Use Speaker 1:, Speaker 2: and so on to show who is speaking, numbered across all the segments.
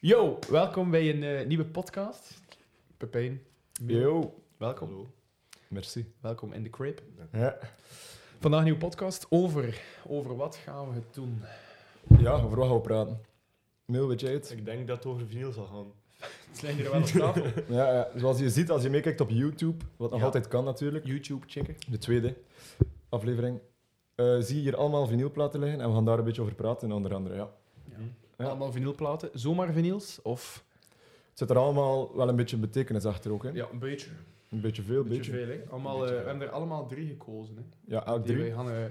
Speaker 1: Yo, welkom bij een eh, nieuwe podcast. Pepijn,
Speaker 2: Yo.
Speaker 1: welkom.
Speaker 2: Merci.
Speaker 1: Welkom in de crib.
Speaker 2: Ja.
Speaker 1: Vandaag een nieuwe podcast over, over wat gaan we het doen?
Speaker 2: ja, over wat gaan we praten? Mail, weet jij het?
Speaker 3: Ik denk dat het over vinyl zal gaan.
Speaker 1: Het zijn er wel op tafel.
Speaker 2: Ja, ja, zoals je ziet als je meekijkt op YouTube, wat nog
Speaker 1: Ja.
Speaker 2: altijd kan natuurlijk,
Speaker 1: YouTube checken.
Speaker 2: de tweede aflevering, eh, zie je hier allemaal vinylplaten liggen en we gaan daar een beetje over praten, onder andere. Ja. Ja.
Speaker 1: Allemaal vinylplaten. Zomaar vinyls? Of?
Speaker 2: Het zit er allemaal wel een beetje betekenis achter ook. Hè?
Speaker 1: Ja, een beetje.
Speaker 2: Een beetje veel,
Speaker 1: Een beetje
Speaker 2: beetje.
Speaker 1: veel, hè. Allemaal,
Speaker 3: Beetje
Speaker 1: eh, we
Speaker 3: veel.
Speaker 1: hebben er allemaal drie gekozen, hè.
Speaker 2: Ja, elk
Speaker 1: Die
Speaker 2: drie.
Speaker 1: wij gaan, eh,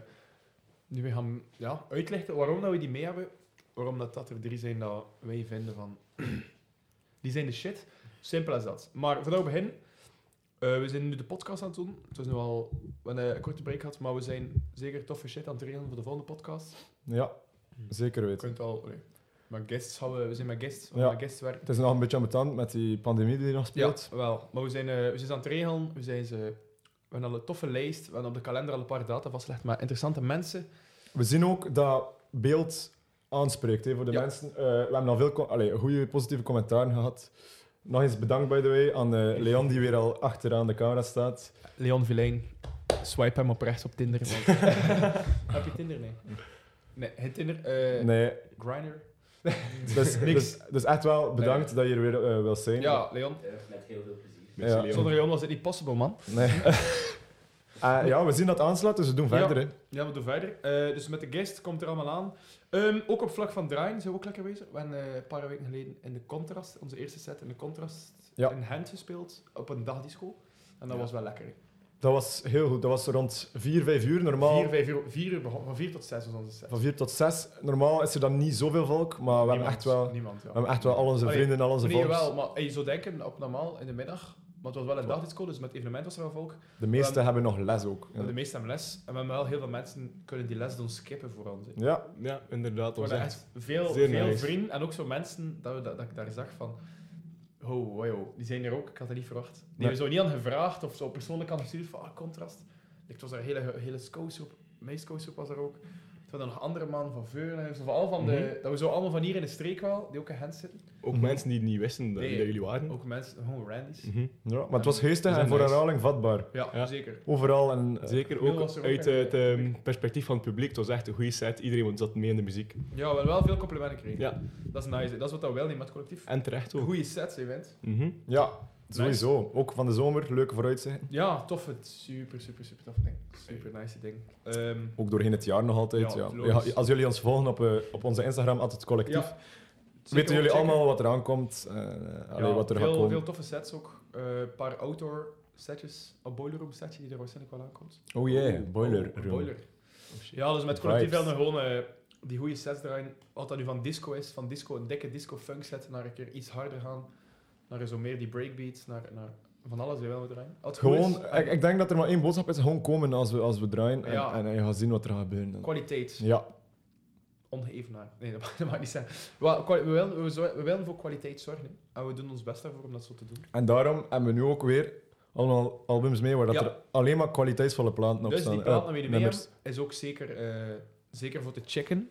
Speaker 1: die wij gaan ja, uitleggen waarom dat we die mee hebben. Waarom dat, dat er drie zijn dat wij vinden van... die zijn de shit. Simpel als dat. Maar voordat we beginnen... eh, we zijn nu de podcast aan het doen. Het was nu al... We hebben een korte break gehad, maar we zijn zeker toffe shit aan het regelen voor de volgende podcast.
Speaker 2: Ja, zeker
Speaker 1: Je
Speaker 2: weten.
Speaker 1: kunt al... nee. Maar guests gaan we... We zijn met guests. We
Speaker 2: Ja.
Speaker 1: met guests werken.
Speaker 2: Het is nog een beetje ambetant met die pandemie die nog
Speaker 1: Ja,
Speaker 2: speelt.
Speaker 1: wel. Maar we zijn, eh, we zijn aan het regelen. We, zijn ze, we hebben al een toffe lijst. We hebben op de kalender al een paar data vastgelegd met interessante mensen.
Speaker 2: We zien ook dat beeld aanspreekt hè, voor de
Speaker 1: Ja.
Speaker 2: mensen. Eh, we hebben al veel co- allee, goede positieve commentaren gehad. Nog eens bedankt, by the way, aan eh, Leon, die weer al achteraan de camera staat.
Speaker 1: Leon Vilijn. Swipe hem op rechts op Tinder. Heb je Tinder? Nee. Nee, geen Tinder. eh
Speaker 2: Nee,
Speaker 1: Grindr.
Speaker 2: dus, dus, dus echt wel bedankt dat je er weer eh wil zijn.
Speaker 1: Ja, Leon.
Speaker 4: met heel veel plezier.
Speaker 3: Merci,
Speaker 2: Ja.
Speaker 3: Leon.
Speaker 1: Zonder Leon was het niet possible, man.
Speaker 2: Nee. Eh, ja, we zien dat het aanslaat, dus we doen verder. Hè.
Speaker 1: Ja, we doen verder. Eh, dus met de guest komt er allemaal aan. Ehm, ook op vlak van draaien zijn we ook lekker bezig. We hebben eh, een paar weken geleden in de Contrast, onze eerste set in de Contrast,
Speaker 2: Ja.
Speaker 1: in Gent gespeeld. Op een dagdisco. En dat
Speaker 2: Ja.
Speaker 1: was wel lekker. hè.
Speaker 2: Dat was heel goed. Dat was rond 4, 5 uur. Normaal,
Speaker 1: Vier, vijf uur, vier uur begon, van vier tot zes was onze set.
Speaker 2: van 4 tot 6. Normaal is er dan niet zoveel volk, maar we hebben
Speaker 1: Niemand,
Speaker 2: echt wel, we
Speaker 1: Niemand, ja.
Speaker 2: hebben echt wel al onze vrienden, al onze
Speaker 1: Nee,
Speaker 2: volks.
Speaker 1: wel, maar je zou denken, op normaal in de middag, maar het was wel een dagdisco, dus met evenement was er wel volk.
Speaker 2: De meesten
Speaker 1: Dan-
Speaker 2: hebben nog les ook.
Speaker 1: Maar De meesten hebben les, en we hebben wel heel veel mensen kunnen die les doen skippen voor ons.
Speaker 2: Ja,
Speaker 3: Ja, inderdaad. Was
Speaker 1: waren
Speaker 3: echt...
Speaker 1: veel, veel
Speaker 3: nice.
Speaker 1: vrienden en ook zo mensen dat, we, dat, dat ik daar zag van. Oh, wow, die zijn er ook. Ik had dat niet verwacht. Die hebben zo niet aan gevraagd of zo persoonlijk aan gestuurd van ah, contrast. Het was daar een hele, hele scoutsoep. Mijn scoutsoep was er ook. Toen nog andere mannen van Veuren en zo. Van al van de,
Speaker 3: Mhm.
Speaker 1: dat we zo allemaal van hier in de streek wel, die ook in Gent zitten.
Speaker 3: Ook
Speaker 2: Mhm.
Speaker 3: mensen die niet wisten dat,
Speaker 1: Nee.
Speaker 3: dat jullie waren.
Speaker 1: Ook mensen, gewoon randies.
Speaker 3: Mhm.
Speaker 2: ja, maar het was geestig en voor herhaling vatbaar.
Speaker 1: Ja,
Speaker 3: Ja.
Speaker 1: zeker.
Speaker 2: Overal en... eh,
Speaker 3: Zeker ook uit het ehm, perspectief van het publiek. Het was echt een goede set. Iedereen zat mee in de muziek.
Speaker 1: Ja, we hebben wel veel complimenten gekregen.
Speaker 3: Ja,
Speaker 1: Dat is nice. Dat is wat we wel niet met collectief.
Speaker 3: en terecht ook.
Speaker 1: Goeie sets, event.
Speaker 3: Mhm.
Speaker 2: Ja, sowieso. Ook van de zomer, leuke vooruitzichten.
Speaker 1: Ja, tof. Het super, super, super tof ding. Super nice ding. Ehm,
Speaker 2: Ook doorheen het jaar nog altijd.
Speaker 1: Ja,
Speaker 2: Ja, als jullie ons volgen op, eh, op onze Instagram, altijd collectief,
Speaker 1: ja.
Speaker 2: Weten jullie
Speaker 1: checken.
Speaker 2: allemaal wat er aankomt. eh allee,
Speaker 1: Ja,
Speaker 2: wat er
Speaker 1: veel,
Speaker 2: gaat komen.
Speaker 1: Veel toffe sets ook. Eh, Een paar outdoor setjes. Een boiler room setje die er waarschijnlijk wel aankomt.
Speaker 2: Oh yeah,
Speaker 1: Oh,
Speaker 2: boiler
Speaker 1: oh,
Speaker 2: room.
Speaker 1: boiler. Ja, dus met collectief
Speaker 2: Vibes.
Speaker 1: willen we gewoon eh, die goede sets draaien. Wat dat nu van disco is, van disco, een dikke disco funk set, naar een keer iets harder gaan. Naar zo meer die breakbeats, naar, naar van alles weer wel we draaien. Als
Speaker 2: Gewoon,
Speaker 1: is,
Speaker 2: ik, ik denk dat er maar één boodschap is, gewoon komen als we, als we draaien en,
Speaker 1: Ja.
Speaker 2: en, en je gaat zien wat er gaat gebeuren.
Speaker 1: kwaliteit.
Speaker 2: Ja,
Speaker 1: Ongeëvenaard. Nee, dat mag, dat mag niet zijn. We, we, willen, we, willen voor kwaliteit zorgen. hè. En we doen ons best daarvoor om dat zo te doen.
Speaker 2: en daarom hebben we nu ook weer allemaal albums mee waar dat
Speaker 1: Ja.
Speaker 2: er alleen maar kwaliteitsvolle platen op
Speaker 1: Dus
Speaker 2: staan.
Speaker 1: die plaat
Speaker 2: Eh,
Speaker 1: dat we mee is ook zeker, eh, zeker voor te checken.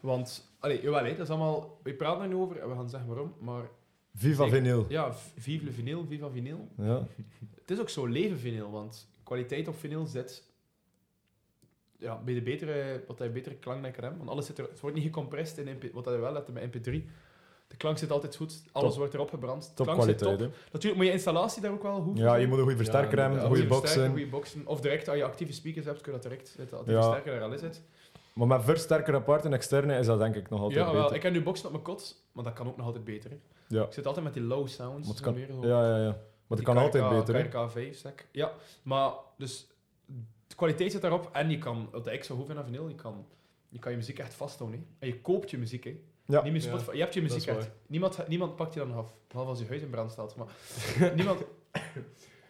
Speaker 1: Want, allee, jawel, hè, dat is allemaal... We praten er nu over en we gaan zeggen waarom, maar...
Speaker 2: Viva
Speaker 1: zeker-
Speaker 2: vinyl.
Speaker 1: Ja, vive le vinyl, viva vinyl.
Speaker 2: Ja.
Speaker 1: Het is ook zo leven vinyl, want kwaliteit op vinyl zit... Ja, bij de betere, wat hij betere klank hebben. Want alles zit er, het wordt niet gecompressed in MP, wat hij wel hebt met MP3. De klank zit altijd goed, alles
Speaker 2: Top.
Speaker 1: wordt erop gebrand. De
Speaker 2: Top
Speaker 1: klank zit
Speaker 2: kwaliteit.
Speaker 1: top.
Speaker 2: hè.
Speaker 1: Natuurlijk moet je installatie daar ook wel goed
Speaker 2: Ja, je moet een goede versterker
Speaker 3: Ja,
Speaker 2: hebben, goede boxen.
Speaker 1: goede boxen. Of direct, als je actieve speakers hebt, kun je dat direct zetten. Als die
Speaker 2: Ja.
Speaker 1: versterker er al is. Het.
Speaker 2: Maar met versterker apart en externe is dat denk ik nog altijd
Speaker 1: Ja, wel,
Speaker 2: beter.
Speaker 1: ik heb nu boxen op mijn kot, maar dat kan ook nog altijd beter. Hè.
Speaker 2: Ja.
Speaker 1: Ik zit altijd met die low sounds.
Speaker 2: Maar kan, ja, ja, ja. Maar het
Speaker 1: Die
Speaker 2: kan altijd beter. hè.
Speaker 1: KRK 5 stack. Ja, maar dus de kwaliteit zit daarop en je kan, wat ik zo goed vind aan vinyl, je kan, je kan je muziek echt vasthouden. hè. En je koopt je muziek. Hè.
Speaker 2: Ja.
Speaker 1: Niet meer
Speaker 3: Ja,
Speaker 1: Spotify. je hebt je
Speaker 3: dat
Speaker 1: muziek. Niemand, niemand pakt je dan af, behalve als je huis in brand staat. Maar niemand...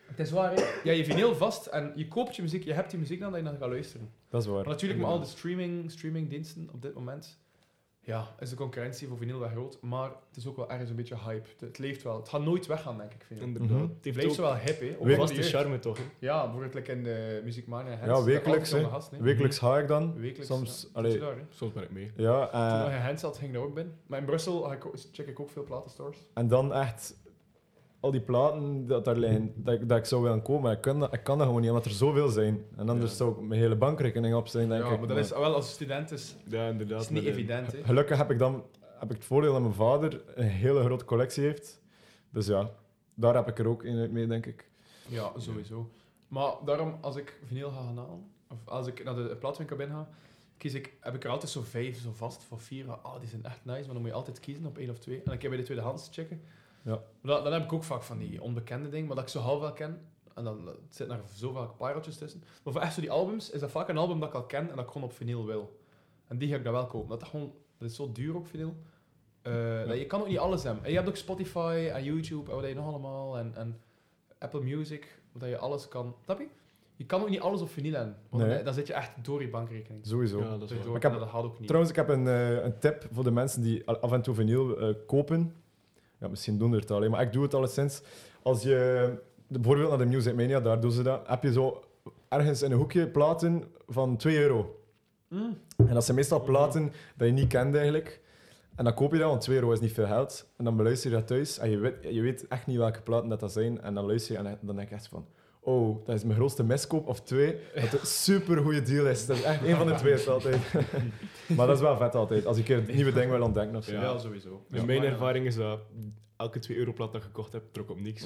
Speaker 1: Het is waar, hè. Ja, je vinyl vast en je koopt je muziek, je hebt die muziek dan dat je dan gaat luisteren.
Speaker 2: Dat is waar.
Speaker 1: Maar natuurlijk met al de streaming, streamingdiensten op dit moment ja, is de concurrentie voor vinyl wel groot, maar het is ook wel ergens een beetje hype. Het, het leeft wel. Het gaat nooit weggaan, denk ik. Vinyl.
Speaker 3: Inderdaad.
Speaker 2: Mhm.
Speaker 3: Het
Speaker 1: Het blijft zo wel hip, hè. Ook
Speaker 3: vast
Speaker 1: de
Speaker 3: charme toch? hè?
Speaker 1: Ja, bijvoorbeeld like in de Muziekmania.
Speaker 2: Ja, wekelijks,
Speaker 1: gast, hè.
Speaker 2: Wekelijks ga ik dan.
Speaker 1: Wekelijks.
Speaker 2: Soms,
Speaker 1: ja.
Speaker 2: allee,
Speaker 1: daar.
Speaker 3: Soms ben ik mee.
Speaker 2: Ja,
Speaker 1: Toen
Speaker 2: eh,
Speaker 1: nog in Hens zat, ging ik daar ook binnen. Maar in Brussel ik check ik ook veel platenstores.
Speaker 2: en dan echt al die platen dat daar liggen, dat ik, dat ik zou willen komen. maar Ik kan, dat, ik kan dat gewoon niet, omdat er zoveel zijn. En anders
Speaker 1: Ja.
Speaker 2: zou ik mijn hele bankrekening opstellen, denk
Speaker 1: ja,
Speaker 2: ik.
Speaker 1: maar dat is wel als student is,
Speaker 3: Ja, inderdaad.
Speaker 1: is niet
Speaker 3: eh,
Speaker 1: evident. Hè.
Speaker 2: Gelukkig heb ik dan heb ik het voordeel dat mijn vader een hele grote collectie heeft. Dus ja, daar heb ik er ook een uit mee, denk ik.
Speaker 1: Ja, sowieso. Maar daarom, als ik vinyl ga gaan halen, of als ik naar de plaatwinkel ben ga, kies ik, heb ik er altijd zo vijf zo vast voor vier. Ah, die zijn echt nice, maar dan moet je altijd kiezen op één of twee. En dan kan je bij de tweedehands checken.
Speaker 2: Ja.
Speaker 1: Maar Dan, heb ik ook vaak van die onbekende dingen, maar dat ik zo half wel ken. En dan het zitten er zo vaak pareltjes tussen. Maar voor echt zo die albums, is dat vaak een album dat ik al ken en dat ik gewoon op vinyl wil. En die ga ik dan wel kopen. Dat, dat, gewoon, dat is zo duur op vinyl. Eh, dat je kan ook niet alles hebben. En je hebt ook Spotify en YouTube en wat heb je nog allemaal. En, en Apple Music, dat je alles kan. Snap je? Je kan ook niet alles op vinyl hebben. Want
Speaker 2: Nee.
Speaker 1: dan, dan zit je echt door je bankrekening.
Speaker 2: Sowieso.
Speaker 3: Ja, dat is
Speaker 1: Door-
Speaker 2: ik heb-
Speaker 1: dat ook niet.
Speaker 2: Trouwens, ik heb een, eh, een tip voor de mensen die af en toe vinyl eh, kopen. Ja, misschien doen er het alleen, maar ik doe het alleszins. Als je bijvoorbeeld naar de Music Mania, daar doen ze dat, heb je zo ergens in een hoekje platen van 2 euro.
Speaker 1: Mm.
Speaker 2: En dat zijn meestal platen dat je niet kent eigenlijk. En dan koop je dat, want 2 euro is niet veel geld. En dan beluister je dat thuis en je weet, je weet echt niet welke platen dat, dat zijn. En dan luister je en dan denk je echt van... Oh, dat is mijn grootste miskoop. Of twee, dat het een super goede deal is. Dat is echt één van de twee is altijd. maar dat is wel vet altijd. Als ik een nieuwe ding wil ontdekken of zo.
Speaker 1: Ja,
Speaker 3: Ja.
Speaker 1: sowieso.
Speaker 3: In
Speaker 1: Ja,
Speaker 3: mijn ervaring is dat elke 2 euro plat dat ik gekocht heb, trok op niks.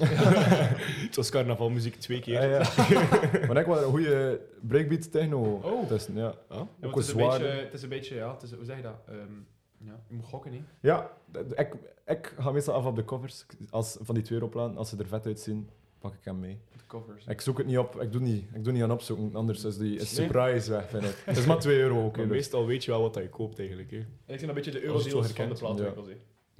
Speaker 3: het was carnavalmuziek twee keer.
Speaker 2: Ja, ja. maar ik wel een goede breakbeat techno
Speaker 1: Oh.
Speaker 2: Ja.
Speaker 3: Ah?
Speaker 2: Ook
Speaker 1: het, is een beetje, het is een beetje, ja, het is, hoe zeg je dat? Ehm, ja, je moet gokken, niet?
Speaker 2: Ja, ik, ik ga meestal af op de covers. Als, van die 2 euro platen, als ze er vet uitzien, pak ik hem mee.
Speaker 1: De covers.
Speaker 2: Ik zoek het niet op, ik doe niet, ik doe niet aan opzoeken, anders is die is
Speaker 3: Nee.
Speaker 2: surprise weg, vind ik. Het is maar 2 euro ook. dus.
Speaker 3: meestal weet je wel wat dat je koopt eigenlijk. Hè.
Speaker 1: En ik zie een beetje de
Speaker 3: Als het zo
Speaker 1: eurodeals van de plaatwinkels. hè.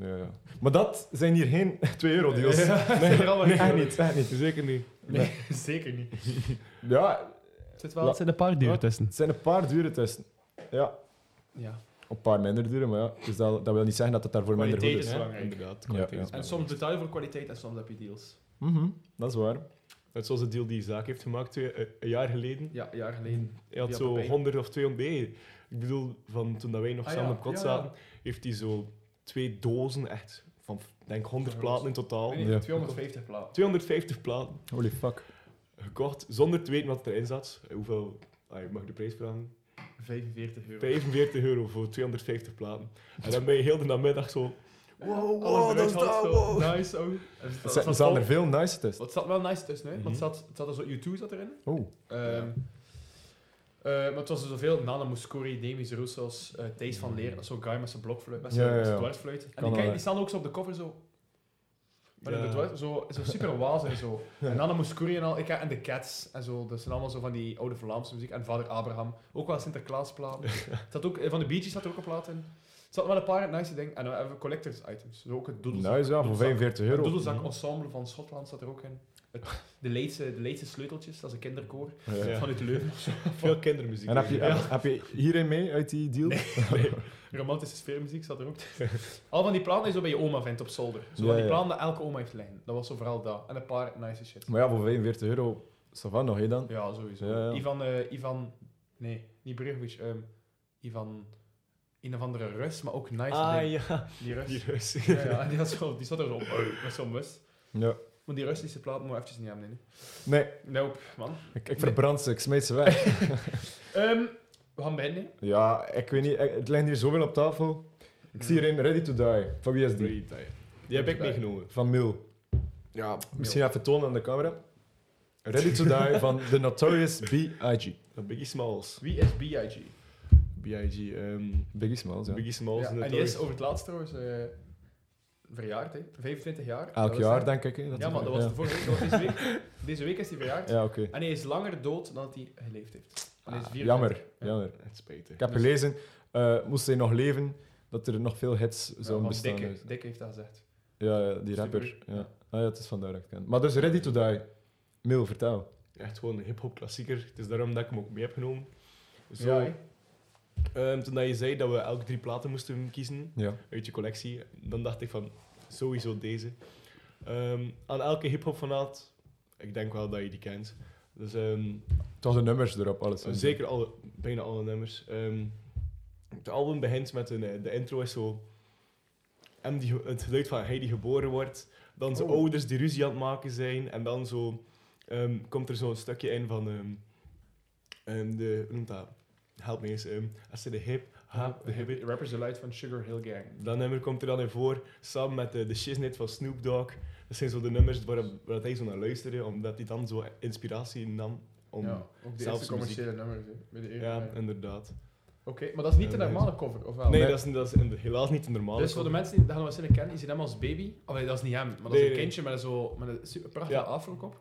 Speaker 2: Ja, ja. Maar dat zijn hier geen 2 euro deals.
Speaker 1: Ja,
Speaker 2: Nee,
Speaker 1: zijn er allemaal
Speaker 2: nee, echt
Speaker 1: euro.
Speaker 2: niet, echt niet.
Speaker 3: Zeker niet.
Speaker 1: Nee, zeker niet.
Speaker 2: Ja,
Speaker 1: Het wel, het zijn een paar dure
Speaker 2: Ja.
Speaker 1: tussen.
Speaker 2: het zijn een paar dure testen. Ja,
Speaker 1: Ja.
Speaker 2: een paar minder dure, maar ja. Dus dat, dat wil niet zeggen dat het daarvoor minder goed
Speaker 1: Kwaliteit
Speaker 2: is.
Speaker 1: is
Speaker 3: Ja,
Speaker 1: belangrijk.
Speaker 3: inderdaad.
Speaker 2: Ja,
Speaker 3: kwaliteit
Speaker 2: ja.
Speaker 3: is
Speaker 1: En soms betaal je voor kwaliteit en soms heb je deals.
Speaker 2: Mhm, dat is waar.
Speaker 3: Net zoals de deal die Zaak heeft gemaakt twee, eh, een jaar geleden.
Speaker 1: Ja, een jaar geleden.
Speaker 3: Hij had zo
Speaker 1: Papay.
Speaker 3: 100 of 200 nee, Ik bedoel, van toen dat wij nog
Speaker 1: Ah,
Speaker 3: samen
Speaker 1: ja.
Speaker 3: op kot
Speaker 1: Ja, ja.
Speaker 3: zaten, heeft hij zo twee dozen, echt, van denk 100
Speaker 1: Zo
Speaker 3: platen in totaal.
Speaker 1: Nee,
Speaker 2: Ja.
Speaker 1: 250 plaat.
Speaker 3: 250 platen
Speaker 2: Holy fuck.
Speaker 3: gekocht, zonder te weten wat erin zat. Hoeveel, ah, ik mag de prijs vragen.
Speaker 1: 45 euro.
Speaker 3: 45 euro voor 250 platen. En dan ben je heel de namiddag zo... Wow, dat is dat, wow.
Speaker 1: Nice, het
Speaker 2: Er
Speaker 1: zat-
Speaker 2: zijn-
Speaker 1: het
Speaker 2: er
Speaker 1: zat
Speaker 2: er veel nice tussen.
Speaker 1: Wat zat wel nice tussen, hè? Want
Speaker 3: Mhm.
Speaker 1: het zat, het zat er zo U2 zat erin.
Speaker 2: Oh,
Speaker 1: Ehm, eh, maar het was er zoveel. Nana Mouskouri, Demis Roussos, eh Thijs van Leer. dat is Zo'n guy met zijn blokfluit, met zijn,
Speaker 2: Ja, ja,
Speaker 1: dwarsfluit. En die, kijk, die staan ook zo op de cover zo... Maar
Speaker 3: Ja.
Speaker 1: dwars, zo, zo super wazig en zo. En Nana Mouskouri en al. Ik, en de Cats en zo. Dat zijn allemaal zo van die oude Vlaamse muziek. En Vader Abraham. Ook wel Sinterklaasplaten. Het zat ook, van de Bee Gees zat er ook een plaat in. Er zat wel een paar nice dingen. En dan hebben we collectors items. Zo ook het doedelzak.
Speaker 2: nice ja, voor
Speaker 1: doedelzak-
Speaker 2: 45
Speaker 1: Het
Speaker 2: euro.
Speaker 1: doedelzak ensemble van Schotland zat er ook in. Het, de, leedse, de leedse sleuteltjes, dat is een kinderkoor
Speaker 2: Ja.
Speaker 1: Vanuit Leuven.
Speaker 3: Veel kindermuziek.
Speaker 2: En heb je,
Speaker 3: Ja.
Speaker 2: heb, je hierin mee uit die deal?
Speaker 1: Romantische sfeermuziek zat er ook. Al van die platen die je zo bij je oma vindt op zolder. Zo
Speaker 2: Ja,
Speaker 1: van die
Speaker 2: ja.
Speaker 1: platen dat elke oma heeft liggen. Dat was zo vooral dat. En een paar nice shit.
Speaker 2: Maar ja, voor 45 euro, is dat van nog, hè dan?
Speaker 1: Ja, sowieso.
Speaker 2: Ja, ja.
Speaker 1: Ivan, eh, Ivan, nee, niet Bregovic, ehm Ivan, een of andere Rus, maar ook nice.
Speaker 3: Ah
Speaker 1: ding.
Speaker 3: ja,
Speaker 1: Die Rus.
Speaker 3: die Rus.
Speaker 1: Ja, die, had zo, die zat er zo op, eh, met zo'n mus.
Speaker 2: Ja.
Speaker 1: Maar die Russische plaat moet je eventjes niet hebben, nee.
Speaker 2: Nee,
Speaker 1: Nope, man.
Speaker 2: ik, ik verbrand ze, ik smijt ze weg.
Speaker 1: Ehm, we gaan beginnen.
Speaker 2: ja, ik weet niet, het ligt hier zoveel op tafel. Ik zie hier een Ready to Die. Van wie is die?
Speaker 3: Die, die heb ik meegenomen.
Speaker 2: Van Mil.
Speaker 3: Ja,
Speaker 2: Misschien even tonen aan de camera. Ready to Die van The Notorious B.I.G.
Speaker 3: Biggie Smalls.
Speaker 1: Wie is B.I.G.?
Speaker 3: B.I.G. ehm
Speaker 2: Biggie Smalls, ja.
Speaker 3: Biggie Smalls.
Speaker 1: Ja,
Speaker 3: en
Speaker 1: die is over het laatst trouwens eh, verjaard, hè. 25 jaar.
Speaker 2: Elk
Speaker 1: was
Speaker 2: jaar, denk ik. Hè,
Speaker 1: Ja, maar dat was de vorige week, deze week. Deze week is hij verjaard.
Speaker 2: Ja, oké.
Speaker 1: En hij is langer dood dan dat hij geleefd heeft. En hij is 24.
Speaker 2: Jammer,
Speaker 1: Ja.
Speaker 2: jammer.
Speaker 3: Het spijt.
Speaker 2: Ik heb
Speaker 1: Dus-
Speaker 2: gelezen, eh, moest hij nog leven, dat er nog veel hits zouden
Speaker 1: van
Speaker 2: bestaan.
Speaker 1: Dikke, Dikke heeft dat gezegd.
Speaker 2: Ja, ja, die
Speaker 1: Super.
Speaker 2: rapper. Ja. Ah, ja, het is vandaar dat ik het ken. Maar dus Ready to Die. Mil, vertel.
Speaker 3: Echt gewoon een hip-hop klassieker. Het is daarom dat ik hem ook mee heb genomen. Zo,
Speaker 1: Ja,
Speaker 3: Ehm, toen dat je zei dat we elke drie platen moesten kiezen
Speaker 2: Ja.
Speaker 3: uit je collectie, dan dacht ik van sowieso deze. Ehm, aan elke hip-hop fanaat, ik denk wel dat je die kent. Dus ehm,
Speaker 2: Het was de nummers erop, alles.
Speaker 3: zeker alle, bijna alle nummers. Het album begint met een, eh, de intro is zo. En die, het geluid van hij die geboren wordt. Dan zijn
Speaker 1: Oh.
Speaker 3: ouders die ruzie aan het maken zijn. En dan zo, komt er zo'n stukje in van de, hoe noemt dat? Help me eens. ehm als ze de hip, hap, de hip.
Speaker 1: Rappers Delight van Sugar Hill Gang.
Speaker 3: Dat nummer komt er dan in voor, samen met de, de Shiznit van Snoop Dogg. Dat zijn zo de nummers waar, waar hij zo naar luisterde, omdat hij dan zo inspiratie nam om...
Speaker 1: ja,
Speaker 3: Ja,
Speaker 1: ook de
Speaker 3: zelfs
Speaker 1: commerciële nummers. bij de eerste-
Speaker 3: inderdaad.
Speaker 1: Oké, maar dat is niet de
Speaker 3: Ja,
Speaker 1: normale cover, of wel?
Speaker 3: Nee, dat is, dat is helaas niet de normale.
Speaker 1: Dus voor de mensen die dat gaan waarschijnlijk kennen, die zien hem als baby. Of nee, dat is niet hem, maar dat is
Speaker 3: Nee,
Speaker 1: een kindje met, zo, met een super prachtige
Speaker 3: Ja.
Speaker 1: afrokop.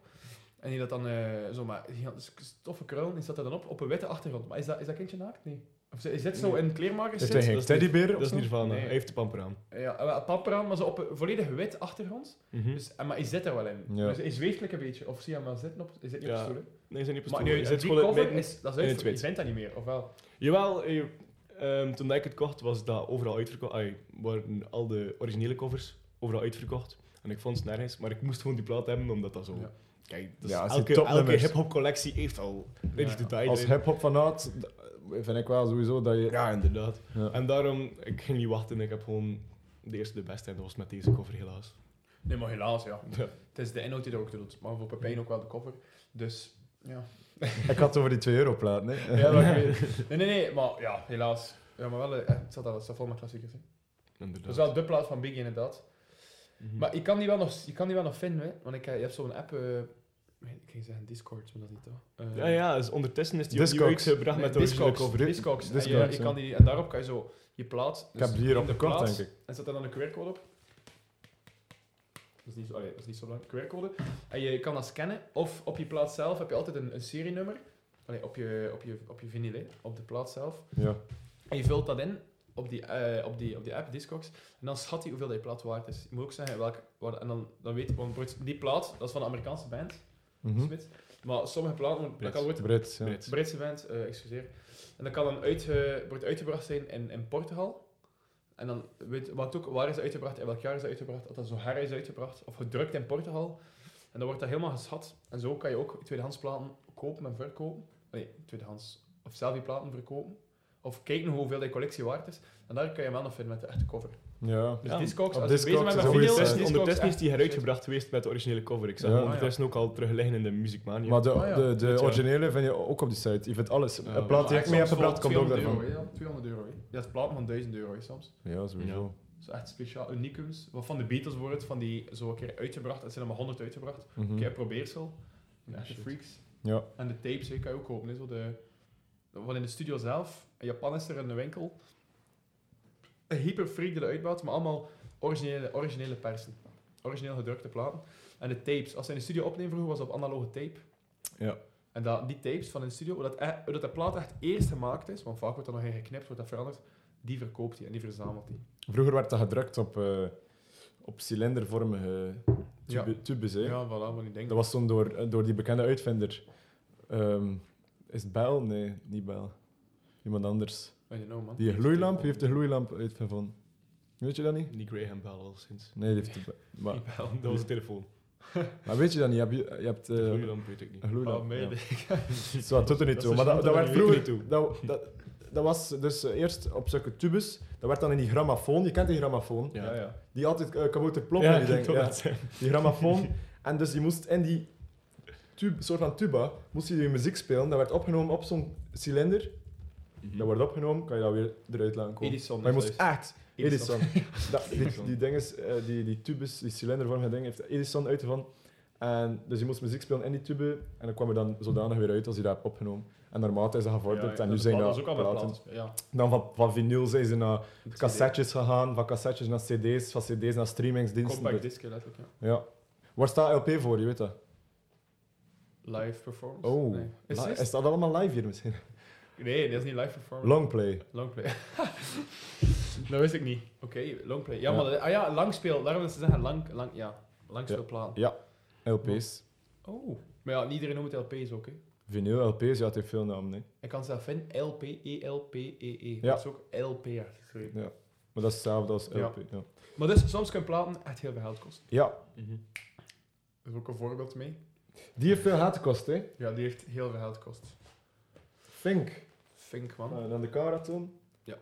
Speaker 1: En die dat dan eh, zo maar gigantische toffe krullen, die staat er dan op, op een witte achtergrond. Maar is dat, is dat kindje naakt? Nee. Of is het zo in kleermakers
Speaker 2: Is hij geen
Speaker 3: is niet-
Speaker 2: teddybeer
Speaker 3: Dat is
Speaker 2: of zo?
Speaker 3: Nirvana,
Speaker 1: Nee.
Speaker 3: hij heeft de pamper aan.
Speaker 1: Ja, wel, pamper aan, maar zo op een volledig wit achtergrond.
Speaker 3: Mhm.
Speaker 1: Dus, maar hij zit er wel in.
Speaker 2: Ja.
Speaker 1: Dus hij zweeft like een beetje. Of zie je hem wel zitten op, hij zit niet op
Speaker 3: Ja.
Speaker 1: stoelen.
Speaker 3: Nee, ze zijn niet op
Speaker 1: Maar
Speaker 3: stoel.
Speaker 1: nu,
Speaker 3: Hij zit
Speaker 1: die cover
Speaker 3: midden-
Speaker 1: is, dat is uit,
Speaker 3: het
Speaker 1: je vindt dat niet meer, of wel?
Speaker 3: Jawel, eh, ehm, toen ik het kocht, was dat overal uitverkocht. Ay, waren al de originele covers overal uitverkocht. En ik vond het nergens, maar ik moest gewoon die plaat hebben, omdat dat zo...
Speaker 1: Ja.
Speaker 3: Kijk, dus
Speaker 2: Ja,
Speaker 3: elke, elke hip-hop collectie heeft al
Speaker 1: Ja,
Speaker 3: to
Speaker 1: ja.
Speaker 3: Die
Speaker 2: Als hip-hop fanaat d- vind ik wel sowieso dat je.
Speaker 3: Ja, inderdaad.
Speaker 2: Ja.
Speaker 3: En daarom, ik ging niet wachten. Ik heb gewoon de eerste de beste en dat was met deze cover helaas.
Speaker 1: Nee, maar helaas, ja.
Speaker 3: Ja.
Speaker 1: Het is de inhoud die er ook doet. Maar voor Pepijn ook wel de cover. Dus, ja.
Speaker 2: Ik had het over die 2 euro plaat, nee?
Speaker 1: ja dat ik weet. Nee, nee, nee, maar ja, helaas. Ja, maar wel, eh, het staat, al- het staat vol met klassiekers. Hè.
Speaker 3: Inderdaad.
Speaker 1: Dat is wel de plaat van Biggie, inderdaad.
Speaker 3: Mhm.
Speaker 1: Maar je kan die wel nog, je kan die wel nog vinden, hè. Want ik, eh, je hebt zo'n app... eh, ik ging zeggen Discord, maar dat is niet toch? Eh,
Speaker 3: Ja, ja, dus ondertussen is die uitgebracht
Speaker 1: nee,
Speaker 3: met de
Speaker 1: Discogs. Discogs. En, je- je kan die, en daarop kan je zo je plaat...
Speaker 2: Ik heb
Speaker 1: dus
Speaker 2: die hier
Speaker 1: in de plaat,
Speaker 2: denk ik.
Speaker 1: En zet er dan een QR-code op. Dat is, niet zo, allee, dat is niet zo lang, QR-code. En je kan dat scannen. Of op je plaat zelf heb je altijd een, een serienummer. Allee, op je, op je, op je vinyl, hè, op de plaat zelf.
Speaker 2: Ja.
Speaker 1: En je vult dat in op die, eh, op die, op die app, Discogs. En dan schat hij hoeveel die plaat waard is. Je moet ook zeggen welke... Waar, en dan, dan weet je... Want die plaat, dat is van een Amerikaanse band,
Speaker 2: Mhm.
Speaker 1: Smith. Maar sommige platen... Dat kan wordt
Speaker 2: Brits, ja.
Speaker 3: Brits.
Speaker 1: Britse band, eh, excuseer. En dat kan dan uitge, wordt uitgebracht zijn in, in Portugal. En dan weet wat ook, waar is het uitgebracht, in welk jaar is het uitgebracht, dat dat zo her is uitgebracht, of gedrukt in Portugal. En dan wordt dat helemaal geschat. En zo kan je ook tweedehands platen kopen en verkopen. Nee, tweedehands. Of zelf die platen verkopen. Of kijken hoeveel die collectie waard is. En daar kan je hem wel nog vinden met de echte cover.
Speaker 2: Ja.
Speaker 1: Dus
Speaker 3: Ja,
Speaker 1: Discogs,
Speaker 2: op
Speaker 1: als je
Speaker 2: Discogs
Speaker 1: bezig bent
Speaker 2: is
Speaker 1: met vinyl,
Speaker 3: ondertussen is die heruitgebracht geweest met de originele cover. Ik zag
Speaker 2: Ja.
Speaker 3: hem ondertussen ook al terug liggen in de Music Mania.
Speaker 2: Maar de,
Speaker 1: Ah, ja.
Speaker 2: de, de
Speaker 3: Goed, ja.
Speaker 2: originele vind je ook op die site. Je vindt alles.
Speaker 3: Ja,
Speaker 2: een plaat die ik mee heb gebracht komt ook
Speaker 1: 200
Speaker 2: daarvan.
Speaker 1: euro, hè, ja. 200 euro. Je hebt platen van 1000 euro soms.
Speaker 2: Ja, sowieso.
Speaker 1: Dat is echt speciaal, uniekums. Wat van de Beatles wordt, van die zo een keer uitgebracht. Er zijn er maar 100 uitgebracht.
Speaker 2: Mhm.
Speaker 1: Een keer probeersel. Echte freaks.
Speaker 2: Ja.
Speaker 1: En de tapes kan je ook kopen. Zo de, van in de studio zelf. In Japan is er een winkel. Een hyperfreak die dat uitbouwt, maar allemaal originele, originele persen. Origineel gedrukte platen. En de tapes. Als ze in de studio opnemen vroeger, was dat op analoge tape.
Speaker 2: Ja.
Speaker 1: En dat, die tapes van in de studio, hoe dat, e- hoe dat de plaat echt eerst gemaakt is, want vaak wordt er nog in geknipt, wordt dat veranderd, die verkoopt hij en die verzamelt hij.
Speaker 2: Vroeger werd dat gedrukt op, eh, op cilindervormige
Speaker 1: Ja.
Speaker 2: tube, tubes. Hè.
Speaker 1: Ja, voilà, wat ik denk.
Speaker 2: Dat was toen door, eh, door die bekende uitvinder. Ehm, is het Bell? Nee, niet Bell. Iemand anders.
Speaker 1: I don't know, man.
Speaker 2: Die gloeilamp, wie heeft de gloeilamp uitgevonden? Weet je dat niet?
Speaker 3: Die Graham Bell al sinds.
Speaker 2: Nee, die heeft de, maar,
Speaker 1: Die bel.
Speaker 3: Dat was de telefoon.
Speaker 2: maar weet je dat niet? Je hebt, je hebt eh,
Speaker 3: De gloeilamp weet ik niet.
Speaker 2: een gloeilamp.
Speaker 1: Oh, nee,
Speaker 2: ja.
Speaker 1: nee.
Speaker 2: Zo, dat doet er niet
Speaker 3: Dat
Speaker 2: toe. Maar dat, dat werd
Speaker 3: niet
Speaker 2: vroeger...
Speaker 3: toe.
Speaker 2: Dat, dat, dat was dus eh, eerst op zulke tubes. Dat werd dan in die grammofoon. Je kent die grammofoon.
Speaker 3: Ja.
Speaker 1: Ja.
Speaker 2: Die altijd uh, kabouter ploppen.
Speaker 3: Ja,
Speaker 2: die, ja.
Speaker 3: zeggen.
Speaker 2: die grammofoon. en dus je moest in die tube, soort van tuba, moest je je muziek spelen. Dat werd opgenomen op zo'n cilinder. Dat wordt opgenomen, kan je dat weer eruit laten komen.
Speaker 1: Edison.
Speaker 2: maar je moest echt... Edison. Dat, die, die, dinges, eh, die, die tubes, die cilindervormige ding, heeft Edison uitgevonden. En dus je moest muziek spelen in die tube en dan kwam er dan zodanig weer uit als je dat hebt opgenomen. En naarmate is dat gevorderd
Speaker 1: Ja,
Speaker 2: en nu
Speaker 1: dat
Speaker 2: zijn dat platen.
Speaker 1: Ja.
Speaker 2: Dan van, van vinyl zijn ze naar cassettes gegaan, van cassettes naar cd's, van cd's naar streamingsdiensten.
Speaker 1: Compact disc, letterlijk, ja.
Speaker 2: Ja. Waar staat LP voor, je weet dat?
Speaker 1: Live performance.
Speaker 2: Oh,
Speaker 1: Nee. Is
Speaker 2: dat allemaal live hier misschien?
Speaker 1: Nee, dat is niet live performance.
Speaker 2: Longplay.
Speaker 1: Longplay. dat wist ik niet. Oké, longplay. Ja,
Speaker 2: Ja.
Speaker 1: maar dat- ah ja, langspeel. Daarom is ze zeggen lang, lang, ja, langspeelplan.
Speaker 2: Ja. LP's.
Speaker 1: Oh. Maar ja, niet iedereen noemt het LP's ook, hè.
Speaker 2: Vinyl, LP's, ja, het heeft veel namen. Hè.
Speaker 1: Ik kan het zelf vinden. LP, E-L-P-E-E.
Speaker 2: Ja.
Speaker 1: Dat is ook LP geschreven.
Speaker 2: Ja. Maar dat is hetzelfde als
Speaker 1: Ja.
Speaker 2: LP. Ja.
Speaker 1: Maar dus, soms kunnen platen echt heel veel geld kosten.
Speaker 2: ja,
Speaker 1: Er is ook een voorbeeld mee.
Speaker 2: die heeft veel geld gekost, hè.
Speaker 1: Ja, die heeft heel veel geld gekost.
Speaker 2: Fink.
Speaker 1: Fink, man.
Speaker 2: Dan de Karaton.
Speaker 1: Ja.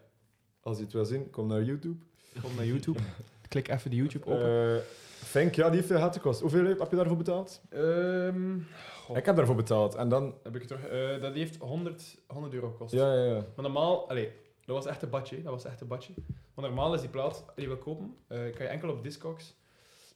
Speaker 2: Als je het wil zien, kom naar YouTube.
Speaker 1: Kom naar YouTube. Klik even de YouTube open.
Speaker 2: Eh Fink, ja, die heeft veel gekost. Hoeveel heb je daarvoor betaald?
Speaker 1: Ehm, goh,
Speaker 2: Ik heb daarvoor betaald. En dan...
Speaker 1: heb ik het terug. Eh, dat heeft 100, 100 euro gekost.
Speaker 2: Ja, ja, ja.
Speaker 1: Maar normaal, allee, dat was echt een badje. Dat was echt een badje. Maar normaal is die plaat die je wil kopen, eh, kan je enkel op Discogs.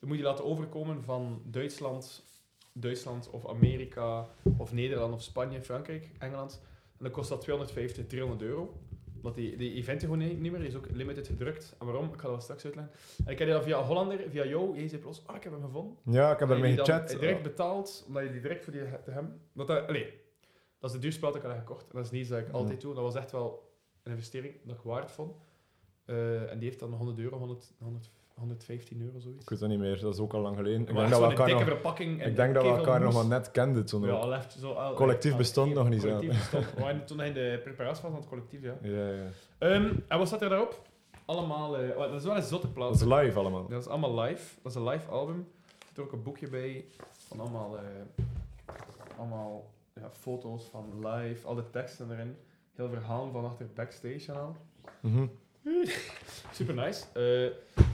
Speaker 1: Dan moet je laten overkomen van Duitsland, Duitsland of Amerika of Nederland of Spanje, Frankrijk, Engeland. En dan kost dat 250, 300 euro. Want die, die event gewoon niet niet meer, die is ook limited gedrukt. En waarom? Ik ga dat wel straks uitleggen. En ik heb die dan via Hollander, via jou, zei plots, ah, ik heb hem gevonden.
Speaker 2: Ja, ik heb
Speaker 1: dan
Speaker 2: gechat.
Speaker 1: direct betaald, omdat je die direct voor die te hem. Dat, dat, allee, dat is de duurste plaat dat ik al heb gekocht. En dat is niet iets dat ik
Speaker 2: Ja.
Speaker 1: altijd doe. Dat was echt wel een investering dat ik waard vond. Eh, en die heeft dan 100 euro, 100, 100, 115 euro zoiets.
Speaker 2: Ik weet dat niet meer, dat is ook al lang geleden. Ik denk dat we elkaar
Speaker 1: dikke
Speaker 2: nog,
Speaker 1: verpakking.
Speaker 2: ik denk dat we elkaar nog maar net kenden toen
Speaker 1: Ja, heeft zo, al-
Speaker 2: Collectief bestond nog niet,
Speaker 1: Collectief bestond. We waren toen in de preparatie van het collectief, ja.
Speaker 2: Ja, ja.
Speaker 1: Ehm, en wat staat er daarop? Allemaal... eh, oh, dat is wel een zotte plaat.
Speaker 2: Dat is live allemaal.
Speaker 1: Dat is allemaal live. Dat is een live album. Er zit ook een boekje bij van allemaal, eh, allemaal ja, foto's van live, al de teksten erin. Heel verhaal van achter backstage en al.
Speaker 2: Mhm.
Speaker 1: Super nice. Eh,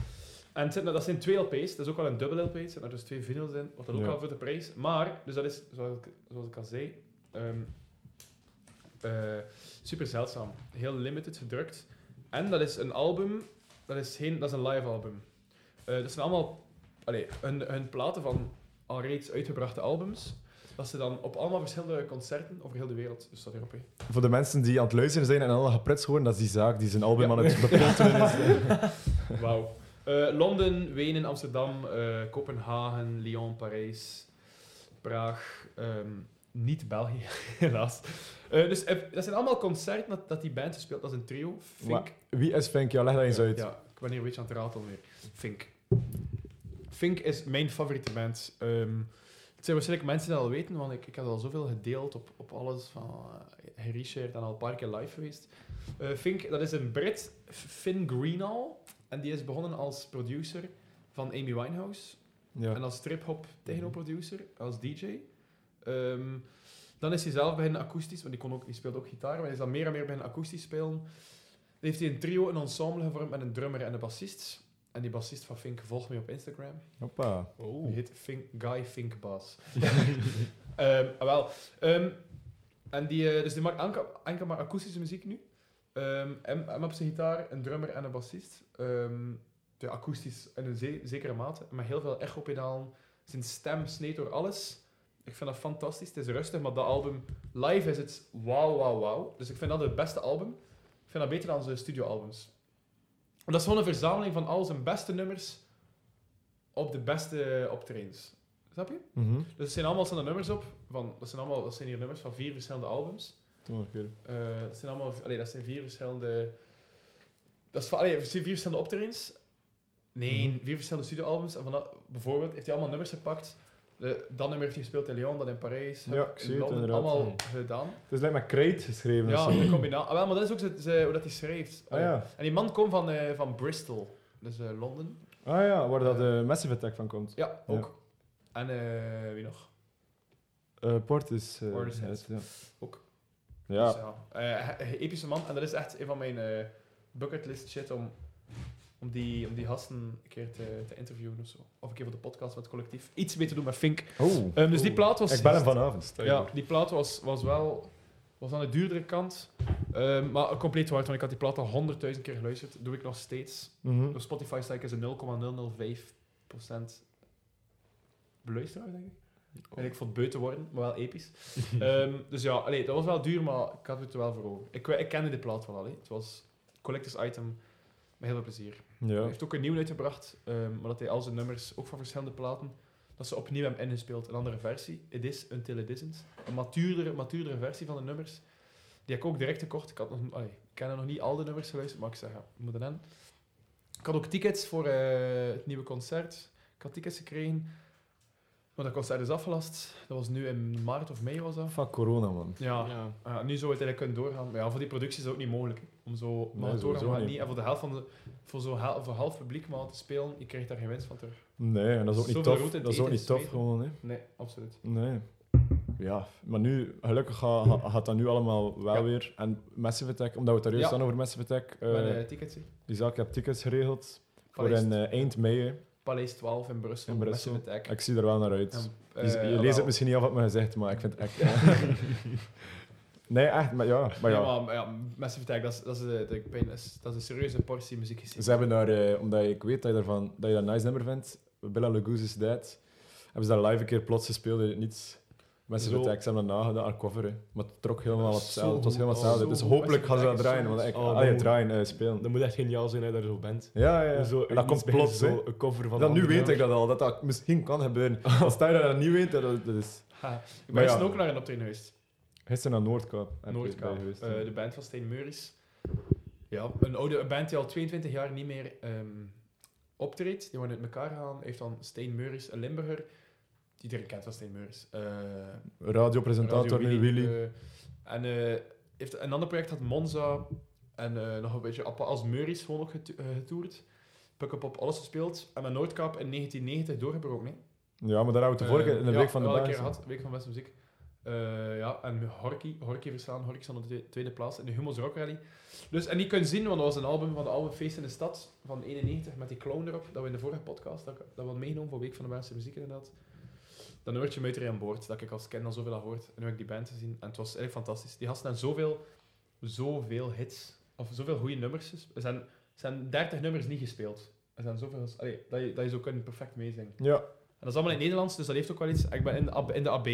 Speaker 1: en het zit, dat zijn twee LP's, dat is ook wel een dubbel LP. Er er dus twee vinyls in, wat dan ook al voor de prijs. Maar, dus dat is, zoals ik, zoals ik al zei, eh, super zeldzaam. Heel limited gedrukt. En dat is een album, dat is, geen, dat is een live album. Eh, dat zijn allemaal allee, hun, hun platen van al reeds uitgebrachte albums. Dat ze dan op allemaal verschillende concerten over heel de wereld, dus dat.
Speaker 2: Voor de mensen die aan het luisteren zijn en al geprits horen, dat is die zaak die zijn album
Speaker 1: Ja.
Speaker 2: aan het is.
Speaker 1: Wauw. Eh, Londen, Wenen, Amsterdam, eh, Kopenhagen, Lyon, Parijs, Praag. ehm, niet België, helaas. Eh, dus dat zijn allemaal concerten dat, dat die band speelt. Is een trio. Fink.
Speaker 2: Maar Wie is Fink? Ja, leg dat eens uit.
Speaker 1: Ja, ik ben hier een beetje aan het ratelen weer. Fink. Fink is mijn favoriete band. Ehm, het zijn waarschijnlijk mensen die dat al weten, want ik, ik heb al zoveel gedeeld op, op alles van uh, gereshared en al een paar keer live geweest. Fink, dat is een Brit, Finn Greenall. En die is begonnen als producer van Amy Winehouse.
Speaker 2: Ja.
Speaker 1: En als strip-hop techno-producer, als DJ. Ehm, dan is hij zelf beginnen akoestisch, want die, kon ook, die speelde ook gitaar, maar hij is dan meer en meer beginnen akoestisch spelen. Dan heeft hij een trio, een ensemble gevormd met een drummer en een bassist. En die bassist van Fink volgt mij op Instagram.
Speaker 2: Hoppa.
Speaker 1: Die heet Fink, Guy Fink Bass. Ehm, ah, wel. Ehm, en die, eh, dus die maakt enkel, enkel maar akoestische muziek nu. Ehm en, en op zijn gitaar een drummer en een bassist. Ehm ja, akoestisch in een ze- zekere mate, met heel veel echo-pedalen. Zijn stem sneed door alles. Ik vind dat fantastisch. Het is rustig, maar dat album live is het wauw, wauw, wauw. Dus ik vind dat het beste album. Ik vind dat beter dan zijn studioalbums. Dat is gewoon een verzameling van al zijn beste nummers op de beste optredens. Snap je?
Speaker 2: Mhm.
Speaker 1: Dus er zijn allemaal zijn er nummers op. Van, dat, zijn allemaal, dat zijn hier nummers van vier verschillende albums.
Speaker 2: Keer.
Speaker 1: Eh, dat zijn allemaal, allee, dat zijn vier verschillende. Dat is allee, vier verschillende optredens. Nee,
Speaker 2: Mhm.
Speaker 1: vier verschillende studioalbums. En van dat, bijvoorbeeld heeft hij allemaal nummers gepakt. De, dat nummer heeft hij gespeeld in Lyon, dat in Parijs.
Speaker 2: Ja, ik zie het
Speaker 1: Londen,
Speaker 2: inderdaad.
Speaker 1: Allemaal gedaan.
Speaker 2: Het is lijkt met Crate geschreven.
Speaker 1: Ja, een combinatie. Ah, wel, maar dat is ook zo- hoe dat hij schrijft.
Speaker 2: Ah ja.
Speaker 1: En die man komt van, eh, van Bristol, dus eh, Londen.
Speaker 2: Ah ja, waar dat de Massive Attack van komt.
Speaker 1: Ja, ook. En wie nog?
Speaker 2: Port is...
Speaker 1: Portishead.
Speaker 2: ja.
Speaker 1: Ook.
Speaker 2: Ja.
Speaker 1: Dus ja, eh, he- epische man. En dat is echt een van mijn eh, bucketlist shit om, om, die, om die gasten een keer te, te interviewen of zo. Of een keer voor de podcast met het collectief. Iets mee te doen met Fink.
Speaker 2: Oh.
Speaker 1: Ehm, dus die plaat was...
Speaker 2: Ik ben hem vanavond.
Speaker 1: Ja, die plaat was, was wel... Was aan de duurdere kant. Ehm, maar compleet waard, want ik had die plaat al honderdduizend keer geluisterd. doe ik nog steeds.
Speaker 2: Mhm.
Speaker 1: Op Spotify sta ik eens een 0,005% beluisteraar, denk ik. En ik vond het beu te worden, maar wel episch. Ehm, dus ja, allee, dat was wel duur, maar ik had het er wel voor over. Ik, ik kende de plaat wel al. Het was collectors item met heel veel plezier. Hij heeft ook een nieuw uitgebracht, ehm, maar dat hij al zijn nummers, ook van verschillende platen, dat ze opnieuw hebben ingespeeld. Een andere versie. It is Until It Isn't. Een matuurdere, matuurdere versie van de nummers. Die heb ik ook direct gekocht. Ik, had nog, allee, ik ken nog niet al de nummers geluisterd, maar ik zeg, ja, we moeten. Ik had ook tickets voor eh, het nieuwe concert. Ik had tickets gekregen. Maar dat concert is afgelast. Dat was nu in maart of mei was dat.
Speaker 2: Fuck corona, man.
Speaker 1: Ja.
Speaker 3: Ja.
Speaker 1: Ah, nu zou het eigenlijk kunnen doorgaan. Maar ja, voor die productie is het ook niet mogelijk. Om zo maar
Speaker 2: Nee,
Speaker 1: door te gaan
Speaker 2: niet.
Speaker 1: En voor de helft van de, voor zo hel- voor half publiek maar te spelen, je krijgt daar geen winst van terug.
Speaker 2: Nee, en dat is ook niet tof. Dat is ook niet tof, gewoon, hè.
Speaker 1: Nee, absoluut.
Speaker 2: Nee. Ja, maar nu, gelukkig gaat, dat nu allemaal wel
Speaker 1: Ja.
Speaker 2: weer. En Massive Attack, omdat we het daar juist
Speaker 1: Ja.
Speaker 2: staan over Massive Attack, eh,
Speaker 1: Met een ticketje.
Speaker 2: die zaak, ik heb tickets geregeld voor in, eh, eind mei.
Speaker 1: Paleis 12 in Brussel.
Speaker 2: In Brussel. Ik zie er wel naar uit.
Speaker 1: En,
Speaker 2: je
Speaker 1: eh,
Speaker 2: je leest
Speaker 1: wel.
Speaker 2: het misschien niet af wat me gezegd, maar ik vind het echt... nee, echt, maar ja. Maar ja.
Speaker 1: Ja, maar, ja, Massive Attack, dat is, dat, is, eh, de- dat is, dat is een serieuze portie muziek gezien.
Speaker 2: Ze hebben daar, eh, omdat ik weet dat je, daarvan, dat je dat een nice nummer vindt, Bella is Dead, hebben ze daar live een keer plots gespeeld uit het niets. Massive
Speaker 3: Zo.
Speaker 2: Attack, ze hebben dat nagedaan, haar cover. hè. Maar het trok helemaal
Speaker 3: Dat
Speaker 2: hetzelfde. Het was helemaal
Speaker 3: goed.
Speaker 2: hetzelfde.
Speaker 3: Oh,
Speaker 2: dus hopelijk gaan ze dat draaien. Want ik, ah,
Speaker 3: Oh, dat
Speaker 2: draaien, eh, spelen.
Speaker 3: Dat moet echt geniaal zijn hè, dat je zo bent.
Speaker 2: Ja, ja.
Speaker 3: Zo,
Speaker 2: en dat komt plots.
Speaker 3: zo een cover van
Speaker 2: Dan, nu weet ik dat al, dat dat misschien kan gebeuren. Als je dat niet weet, dat, dat is...
Speaker 1: Ha, ik ben
Speaker 2: ja.
Speaker 1: ook naar een optreden geweest.
Speaker 2: Gisteren naar Noordkaap. je
Speaker 1: Noordkaap.
Speaker 2: geweest,
Speaker 1: Eh, de band van Stijn Meuris. Ja, een oude band die al 22 jaar niet meer ehm, optreedt. Die waren uit elkaar gegaan. Heeft dan Stijn Meuris, een Limburger. Die iedereen kent van Stijn Meuris. Eh,
Speaker 2: Radiopresentator
Speaker 1: Radio
Speaker 2: nu, Willy.
Speaker 1: eh, en eh, heeft een ander project had Monza. En nog een beetje appa- als Meuris gewoon geto- eh, getoerd. Puk-up op alles gespeeld. En met Noordkaap in 1990 doorgebroken. Hè.
Speaker 2: Ja, maar daar hebben we de vorige, in de
Speaker 1: ja,
Speaker 2: week van de baas.
Speaker 1: week van beste muziek. Eh, ja, en Horky, Horky verstaan. Horky stond op de twe- tweede plaats in de Humo's Rock Rally. Dus, en die kun je zien, want dat was een album van de albumfeest in de stad van 91 met die clown erop. Dat we in de vorige podcast, dat, dat we hadden meegenomen voor Week van de beste muziek inderdaad. Dan hoort je Muiter aan boord, dat ik als kind al zoveel had gehoord. En nu heb ik die band gezien en het was eigenlijk fantastisch. Die gasten hebben zoveel, zoveel hits, of zoveel goede nummers. ges- Er zijn, zijn 30 nummers niet gespeeld. Er zijn zoveel, allee, dat, je, dat je zo kunt perfect meezingen.
Speaker 2: Ja,
Speaker 1: En dat is allemaal in het Nederlands, dus dat heeft ook wel iets. Ik ben in de, AB, in de AB,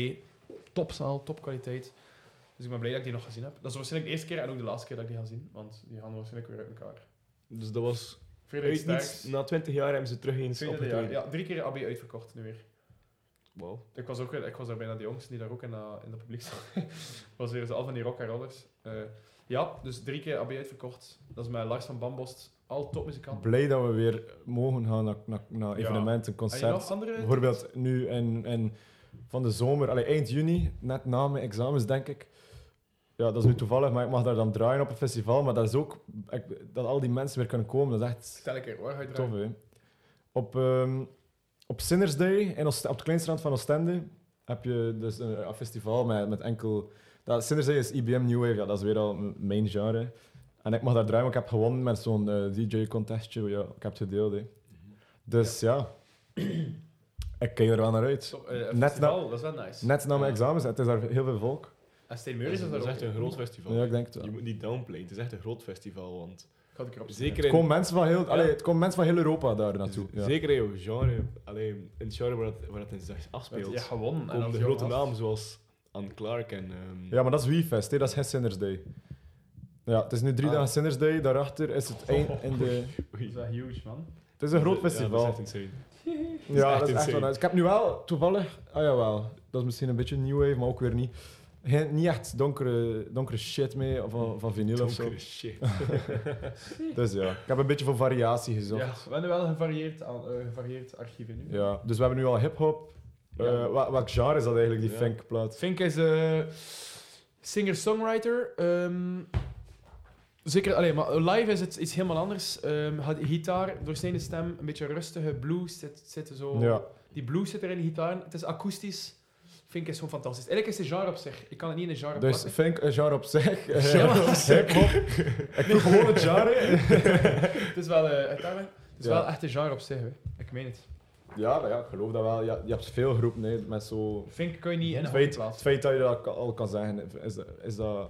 Speaker 1: topzaal, topkwaliteit. Dus ik ben blij dat ik die nog gezien heb. Dat is waarschijnlijk de eerste keer en ook de laatste keer dat ik die ga zien, want die gaan waarschijnlijk weer uit elkaar.
Speaker 3: Dus dat was... Uit niets, na 20 jaar hebben ze terug eens opgetreden.
Speaker 1: Ja, drie keer AB uitverkocht nu weer.
Speaker 3: Wow.
Speaker 1: Ik was, ook, ik was daar bijna de jongste die daar ook in, dat in dat publiek zat. was weer zo al van die rock en rollers. Eh, ja, dus drie keer AB uitverkocht. Dat is met Lars van Bambost, al topmuzikant.
Speaker 2: blij dat we weer mogen gaan naar, naar, naar
Speaker 1: Ja.
Speaker 2: evenementen,
Speaker 1: En je nog
Speaker 2: concert.
Speaker 1: andere?
Speaker 2: Bijvoorbeeld nu in, in van de zomer, allee, eind juni, net na mijn examens denk ik. Ja, dat is nu toevallig, maar ik mag daar dan draaien op een festival. Maar dat is ook, ik- dat al die mensen weer kunnen komen, dat is echt
Speaker 1: Stel een keer, waar ga je
Speaker 2: tof. Hè. Op, ehm, op Sinners Day, in Oost- op het kleinstrand van Oostende, heb je dus een, een festival met, met enkel... Dat, Sinners Day is IBM New Wave, ja, dat is weer al mijn genre. En ik mag daar draaien, want ik heb gewonnen met zo'n eh, DJ-contestje. Ja, ik heb het gedeeld. Hè. Dus ja, ik kijk er wel naar uit.
Speaker 1: Top, eh,
Speaker 2: Net
Speaker 1: festival, dat is wel nice.
Speaker 2: Net na mijn
Speaker 3: Ja.
Speaker 2: examens, het is daar heel veel volk.
Speaker 1: En Steen
Speaker 3: Dat
Speaker 1: Meuris
Speaker 3: is,
Speaker 1: is
Speaker 3: dat is echt een groot festival.
Speaker 2: Ja, ik denk het wel.
Speaker 3: Je moet niet downplayen, het is echt een groot festival. Want
Speaker 1: Ga ik erop
Speaker 3: zeker
Speaker 2: Het komen mensen van heel, allee, het komen mensen van heel Europa daar naartoe. Ja.
Speaker 3: zeker in jouw genre, alleen in het genre waar het, waar het in zich afspeelt,
Speaker 1: hebt gewonnen. En
Speaker 3: komen de grote namen zoals Anne Clark en... ehm,
Speaker 2: Ja, maar dat is WeFest, hè? dat is geen Sinners Day. Ja, het is nu drie
Speaker 1: Ah.
Speaker 2: dagen Sinners Day, daarachter is het eind in de...
Speaker 1: Dat is wel huge, man.
Speaker 2: Het is een groot
Speaker 3: Ja,
Speaker 2: festival.
Speaker 3: dat is echt insane.
Speaker 2: Ja,
Speaker 3: echt
Speaker 2: dat is echt
Speaker 3: insane.
Speaker 2: wel nice. Ik heb nu wel toevallig, ah jawel, dat is misschien een beetje new wave, maar ook weer niet. Geen, niet echt donkere, donkere shit mee van, van vinyl of zo.
Speaker 3: Donkere shit.
Speaker 2: Dus ja, ik heb een beetje voor variatie gezocht.
Speaker 1: Ja, we hebben wel een gevarieerd, aan, eh, gevarieerd archief in nu.
Speaker 2: Ja, dus we hebben nu al hip-hop.
Speaker 1: Ja.
Speaker 2: Eh, wa- welk genre is dat eigenlijk, die
Speaker 3: Ja.
Speaker 2: funkplaat?
Speaker 1: Fink is eh singer-songwriter. ehm, zeker, allee, maar live is het iets helemaal anders. Had gitaar, doorsnede stem, een beetje rustige blues zit, zit er zo.
Speaker 2: Ja.
Speaker 1: Die blues zit er in de gitaar. Het is akoestisch. Fink is gewoon fantastisch. Eigenlijk is het genre op zich. Ik kan het niet in een genre
Speaker 2: Dus
Speaker 1: plakken.
Speaker 2: funk, een genre op zich. eh,
Speaker 1: Genre op zich.
Speaker 2: Hip-hop. Ik voel gewoon het genre.
Speaker 1: het is wel, eh, uiteindelijk- het is
Speaker 2: Ja.
Speaker 1: wel echt een genre op zich. Hè. Ik meen het.
Speaker 2: Ja, maar ja, ik geloof dat wel. Ja, je hebt veel groepen hè, met zo...
Speaker 1: Fink kun je niet in
Speaker 2: Het
Speaker 1: een
Speaker 2: het feit dat je dat al kan zeggen, is, is dat...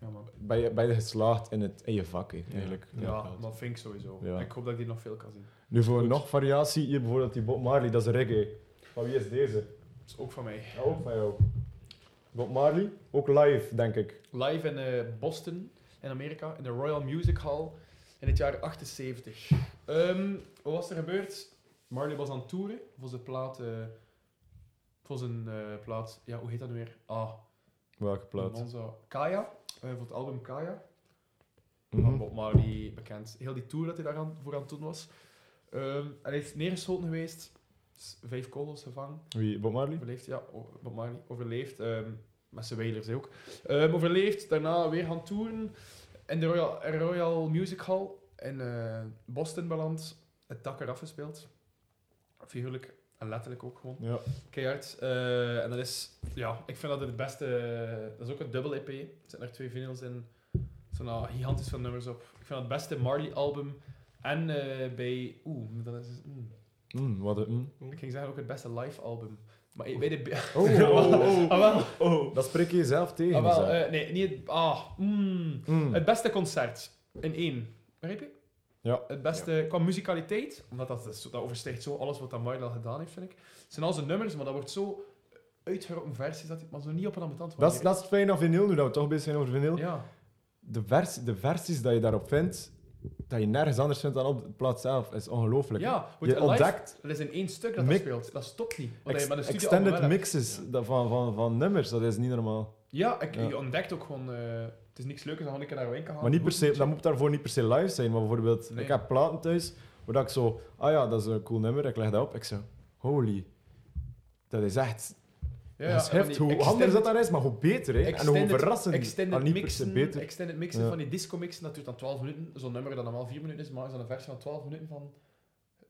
Speaker 1: Ja, man.
Speaker 2: Ben je, ben je geslaagd in, het, in je vak, hè, eigenlijk.
Speaker 3: Ja.
Speaker 1: Maar Fink sowieso.
Speaker 2: Ja.
Speaker 1: Ik hoop dat ik die nog veel kan zien.
Speaker 2: Nu voor
Speaker 3: Goed.
Speaker 2: nog variatie, hier bijvoorbeeld die Bob Marley, dat is reggae. Van wie is deze?
Speaker 1: Dat is ook van mij.
Speaker 2: Ja, ook van jou. Bob Marley, ook live, denk ik.
Speaker 1: Live in eh, Boston, in Amerika, in de Royal Music Hall in het jaar 78. Ehm, wat was er gebeurd? Marley was aan het toeren voor zijn plaat. eh, voor zijn eh, plaat. Ja, hoe heet dat nu weer? Ah,
Speaker 2: Welke plaat?
Speaker 1: Monza. Kaya. voor het album Kaya.
Speaker 2: Mhm.
Speaker 1: Van Bob Marley bekend. Heel die tour dat hij daar aan, voor aan het doen was. Ehm, en hij is neergeschoten geweest vijf kogels gevangen.
Speaker 2: Wie? Bob Marley?
Speaker 1: Overleefd, ja. Bob Marley. Overleefd. ehm, met zijn wailers ook. Ehm, overleefd. Daarna weer gaan toeren. In de Royal, Royal Music Hall in eh, Boston beland. Het dak eraf gespeeld. Figuurlijk en letterlijk ook gewoon.
Speaker 2: Ja.
Speaker 1: Keihard. Eh, en dat is, ja, ik vind dat het beste. dat is ook een dubbel EP. Er zitten er twee vinyls in. Er staan gigantisch veel nummers op. Ik vind dat het beste Marley-album. En eh, bij. Oeh, dat is. mm.
Speaker 2: Mm, wat een... mm.
Speaker 1: ik ging zeggen ook het beste live-album. Maar bij de.
Speaker 2: Oh, oh, oh.
Speaker 1: Ah, wel.
Speaker 3: Oh.
Speaker 2: Dat spreek je jezelf tegen.
Speaker 1: Ah, wel, eh, nee, niet het. Ah, mm.
Speaker 2: Mm.
Speaker 1: Het beste concert in één. Begrijp je?
Speaker 2: Ja.
Speaker 1: Het beste qua muzikaliteit, omdat dat, is dat overstijgt zo alles wat dat Marley al gedaan heeft, vind ik. Het zijn al zijn nummers, maar dat wordt zo uitgerokken versies, dat, maar zo niet op een ambetant
Speaker 2: Dat is, dat is het fijne aan vinyl, nu dat we toch bezig zijn over vinyl.
Speaker 1: Ja.
Speaker 2: De, vers, de versies dat je daarop vindt, dat je nergens anders vindt dan op de plaat zelf, is ongelooflijk.
Speaker 1: Ja,
Speaker 2: Je
Speaker 1: live-
Speaker 2: ontdekt
Speaker 1: Dat is in één stuk dat dat speelt. Dat stopt niet. Wat je met een
Speaker 2: extended mixes van, van, van nummers, dat is niet normaal.
Speaker 1: Ja, ik,
Speaker 2: Ja.
Speaker 1: je ontdekt ook gewoon... eh, het is niks leukers dan gewoon een keer naar Winkel gaan.
Speaker 2: Maar niet per se, dat moet daarvoor niet per se live zijn, maar bijvoorbeeld,
Speaker 1: Nee.
Speaker 2: ik heb platen thuis, waar ik zo, ah ja, dat is een cool nummer, ik leg dat op, ik zo, holy, dat is echt,
Speaker 1: Ja, die
Speaker 2: Hoe anders dat dan is, maar hoe beter, hè. En hoe verrassend,
Speaker 1: Extended
Speaker 2: niet
Speaker 1: mixen,
Speaker 2: beter.
Speaker 1: extended mixen
Speaker 2: Ja.
Speaker 1: van die disco mixen, dat duurt dan 12 minuten. Zo'n nummer dat normaal 4 minuten is, maar is dan een versie van 12 minuten van...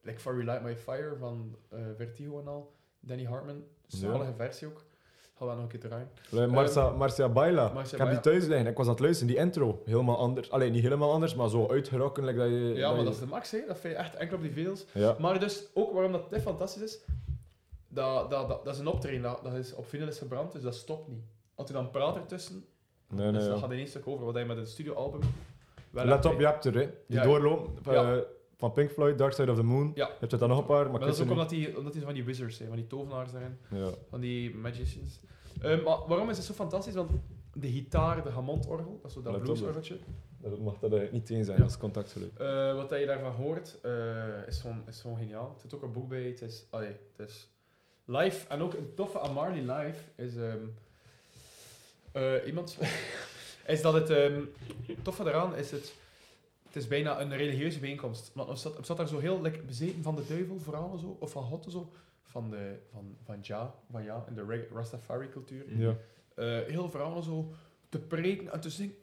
Speaker 1: Like For Relight My Fire van eh, Vertigo en al. Danny Hartman. Zalige versie ook. Gaan we nog een keer draaien.
Speaker 2: Like Marcia, Marcia Baila,
Speaker 1: Marcia
Speaker 2: ik heb die thuis liggen, ik was aan het luisteren, die intro, helemaal anders. Alleen niet helemaal anders, maar zo uitgerokken, like dat je...
Speaker 1: Ja, maar
Speaker 2: je-
Speaker 1: dat is de max, hè. Dat vind je echt enkel op die video's.
Speaker 2: Ja.
Speaker 1: Maar dus ook waarom dat dit fantastisch is, dat, dat, dat, dat is een optreden, dat, dat is op vinyl is gebrand, dus dat stopt niet. Als je dan praat ertussen,
Speaker 2: Nee, nee,
Speaker 1: dus dat
Speaker 2: ja.
Speaker 1: gaat in één stuk over. Wat je met een studioalbum... wel
Speaker 2: Let op,
Speaker 1: hè.
Speaker 2: je hebt er, hè. Die
Speaker 1: Ja.
Speaker 2: doorloop eh,
Speaker 1: Ja.
Speaker 2: van Pink Floyd, Dark Side of the Moon.
Speaker 1: Ja.
Speaker 2: Je hebt er dan nog een paar, maar,
Speaker 1: Maar dat is ook omdat die, omdat die van die wizards zijn, van die tovenaars daarin.
Speaker 2: Ja.
Speaker 1: van die magicians. Ehm, maar waarom is het zo fantastisch? Want de gitaar, de Hammondorgel, dat is zo dat bluesorgeltje.
Speaker 2: Dat mag dat eigenlijk niet tegen zijn,
Speaker 1: Ja.
Speaker 2: dat is contactgeluid.
Speaker 1: Eh, wat je daarvan hoort, eh, is, gewoon, is gewoon geniaal. Er zit ook een boek bij. Het is, allee, het is live. En ook een toffe aan Marley live is... ehm, eh, iemand... is dat het... ehm toffe daaraan is het... Het is bijna een religieuze bijeenkomst. Want er zat, er zat daar zo heel like, bezeten van de duivel, vooral zo. Of van God zo. Van, de, van, van Ja, van Ja, in de Rastafari-cultuur.
Speaker 2: Ja.
Speaker 1: Eh, heel verhalen zo te preken en te zingen.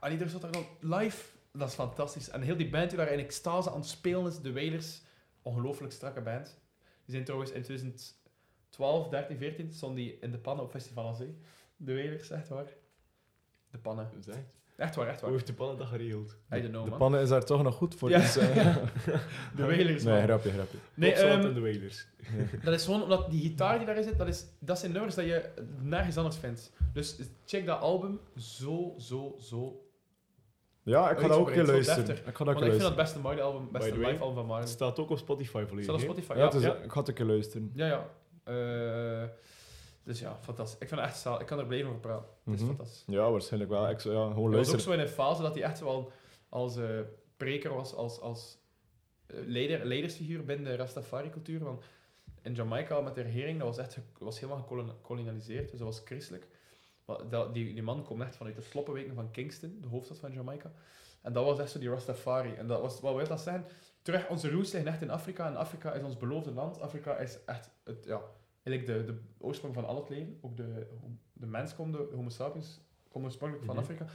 Speaker 1: En iedereen zat daar dan live. Dat is fantastisch. En heel die band die daar in extase aan het spelen is, de Wailers, ongelooflijk strakke band. Die zijn trouwens in 2012, 13, 14 stonden die in de pannen op Festival aan Zee. De Wailers, echt waar. De pannen. Echt waar, echt
Speaker 3: Hoe
Speaker 1: waar.
Speaker 3: heeft de pannen dat geregeld?
Speaker 1: I don't know,
Speaker 2: De
Speaker 1: man.
Speaker 2: pannen is daar toch nog goed voor.
Speaker 1: Ja.
Speaker 2: Dus, eh,
Speaker 1: De Wailers,
Speaker 2: nee, grapje, grapje.
Speaker 1: Nee, ehm,
Speaker 3: en de Wailers.
Speaker 1: Dat is gewoon omdat die gitaar die daarin zit, dat, is, dat zijn nummers dat je nergens anders vindt. Dus check dat album zo, zo, zo.
Speaker 2: Ja, ik ga dat ook een luisteren. Ik ga dat
Speaker 1: Want ik vind dat
Speaker 2: luisteren.
Speaker 1: het beste Marley album, beste live album van Marley.
Speaker 3: Het staat ook op Spotify volledig.
Speaker 1: Staat op
Speaker 3: hè?
Speaker 1: Spotify,
Speaker 2: Ja,
Speaker 1: ja.
Speaker 2: ik ga het een keer luisteren.
Speaker 1: Ja, ja. Eh, dus ja, fantastisch. Ik vind het echt zaal. Ik kan er blijven over praten. Het is
Speaker 2: Mhm.
Speaker 1: fantastisch.
Speaker 2: Ja, waarschijnlijk wel. Ik ja, gewoon
Speaker 1: Hij was ook
Speaker 2: luisteren.
Speaker 1: zo in een fase dat hij echt wel als eh, preker was, als, als eh, leider, leidersfiguur binnen de Rastafari-cultuur. Want in Jamaica met de regering, dat was echt was helemaal gekolonialiseerd, dus dat was christelijk. Dat, die, die man komt echt vanuit de sloppenwijken van Kingston, de hoofdstad van Jamaica. En dat was echt zo die Rastafari. En dat was, wat wil dat zeggen? Terug, onze roots liggen echt in Afrika. En Afrika is ons beloofde land. Afrika is echt het, ja, eigenlijk de, de oorsprong van al het leven. Ook de, de mens komt, de homo sapiens, komt oorspronkelijk van
Speaker 3: Mhm.
Speaker 1: Afrika.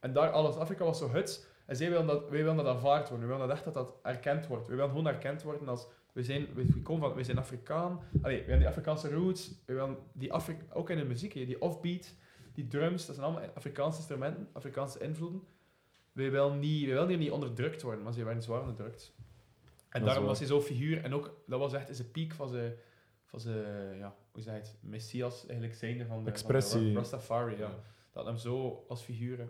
Speaker 1: En daar, alles Afrika was zo huts. En zij willen dat, wij willen dat aanvaard worden. We willen dat echt dat dat erkend wordt. We willen gewoon erkend worden als... We zijn, we, we komen van, we zijn Afrikaan. Allee, we hebben die Afrikaanse roots. We willen die ook in de muziek, die offbeat, die drums, dat zijn allemaal Afrikaanse instrumenten, Afrikaanse invloeden. We willen niet, willen hier niet onderdrukt worden, maar ze werden zwaar onderdrukt. En daarom was hij zo figuur. En ook, dat was echt is de piek van zijn, van zijn ja, hoe zeg je het, messias eigenlijk zijnde van de,
Speaker 2: Expressie.
Speaker 1: Van de Rastafari, ja. Dat hem zo als figuur.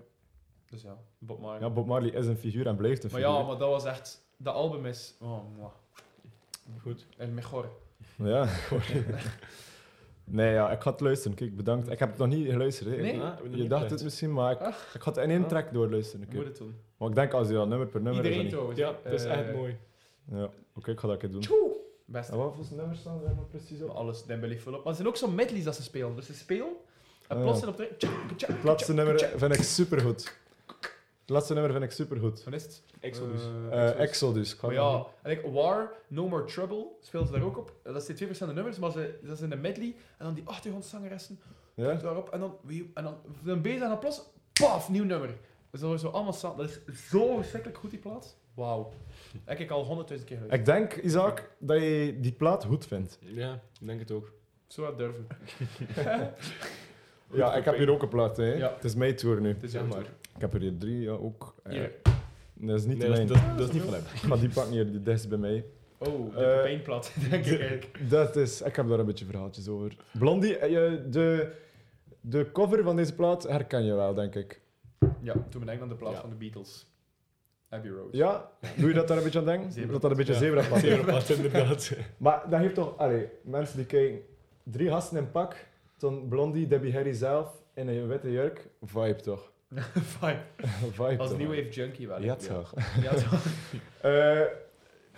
Speaker 1: Dus ja, Bob Marley.
Speaker 2: Ja, Bob Marley is een figuur en blijft een
Speaker 1: maar
Speaker 2: figuur.
Speaker 1: ja, maar dat was echt... Dat album is... Oh, mwah.
Speaker 3: Goed.
Speaker 1: El mejor.
Speaker 2: Ja. nee, ja, ik ga het luisteren. Kijk, bedankt. Ik heb het nog niet geluisterd. Hè.
Speaker 1: Nee?
Speaker 3: Ah,
Speaker 2: Je
Speaker 3: niet
Speaker 2: dacht het misschien, maar ik, ik ga het in één
Speaker 3: Ah.
Speaker 2: track doorluisteren.
Speaker 1: Moet het doen.
Speaker 2: Maar ik denk als je dat nummer per nummer
Speaker 1: Iedereen trouwens.
Speaker 3: Ja, het is
Speaker 1: Eh,
Speaker 3: echt mooi.
Speaker 2: niet- Ja, oké, ik ga dat een keer doen.
Speaker 1: Tjoe! Best.
Speaker 2: En wat voor nummers staan er nog precies op?
Speaker 1: Alles Dembele full op. Maar er zijn ook zo medleys dat ze spelen. Dus ze spelen en
Speaker 2: Ah,
Speaker 1: plots
Speaker 2: ja.
Speaker 1: zijn op de...
Speaker 2: Het laatste nummer vind ik supergoed. Het laatste nummer vind ik supergoed.
Speaker 1: Van is het?
Speaker 3: Exodus.
Speaker 1: Eh,
Speaker 2: Eh Exodus.
Speaker 1: Maar ja, en ik, War, No More Trouble speelt ze daar ook op. Dat zijn twee verschillende nummers, maar ze, dat is in een medley. En dan die achtergrondzangeressen
Speaker 2: Ja?
Speaker 1: daarop. En dan, wie- en dan, dan bezig en dan plots, paf, nieuw nummer. Dus dat is zo allemaal samen. Dat is zo verschrikkelijk goed, die plaat. Wauw. Heb ik al honderdduizend keer gehoord.
Speaker 2: Ik denk, Isaac, dat je die plaat goed vindt.
Speaker 3: Ja, ik denk het ook.
Speaker 1: Zo wat durven.
Speaker 2: Ja, ik heb hier ook een plaat, hè.
Speaker 1: Ja.
Speaker 2: Het is mijn tour nu.
Speaker 1: Het is
Speaker 3: Ja,
Speaker 1: jouw
Speaker 3: maar.
Speaker 1: tour.
Speaker 2: Ik heb er hier drie, ja, ook. Eh,
Speaker 1: Hier.
Speaker 2: Dat is niet
Speaker 3: Nee,
Speaker 2: de
Speaker 3: dat,
Speaker 2: mijn.
Speaker 3: dat, dat is niet van hem.
Speaker 2: Ga die pakken hier, die dichtst bij mij.
Speaker 1: Oh, de
Speaker 2: Eh,
Speaker 1: pijnplaat, denk ik.
Speaker 2: Dat is... Ik heb daar een beetje verhaaltjes over. Blondie, eh, de, de cover van deze plaat herken je wel, denk ik.
Speaker 1: Ja, toen ben ik aan de plaat
Speaker 3: Ja.
Speaker 1: van de Beatles. Abbey Road.
Speaker 2: Ja? Doe je dat daar een beetje aan denken?
Speaker 1: Zebrapad.
Speaker 2: Dat dat een beetje
Speaker 3: Ja.
Speaker 2: zebrapad is.
Speaker 3: Zebrapad, inderdaad.
Speaker 2: Maar dat heeft toch... Allee, mensen die kijken... Drie gasten in pak. Toen Blondie, Debbie Harry zelf in een witte jurk. Vibe toch? Vibe
Speaker 1: Als
Speaker 2: toch?
Speaker 1: New Wave Junkie wel.
Speaker 2: Ja, toch.
Speaker 1: Ja, toch.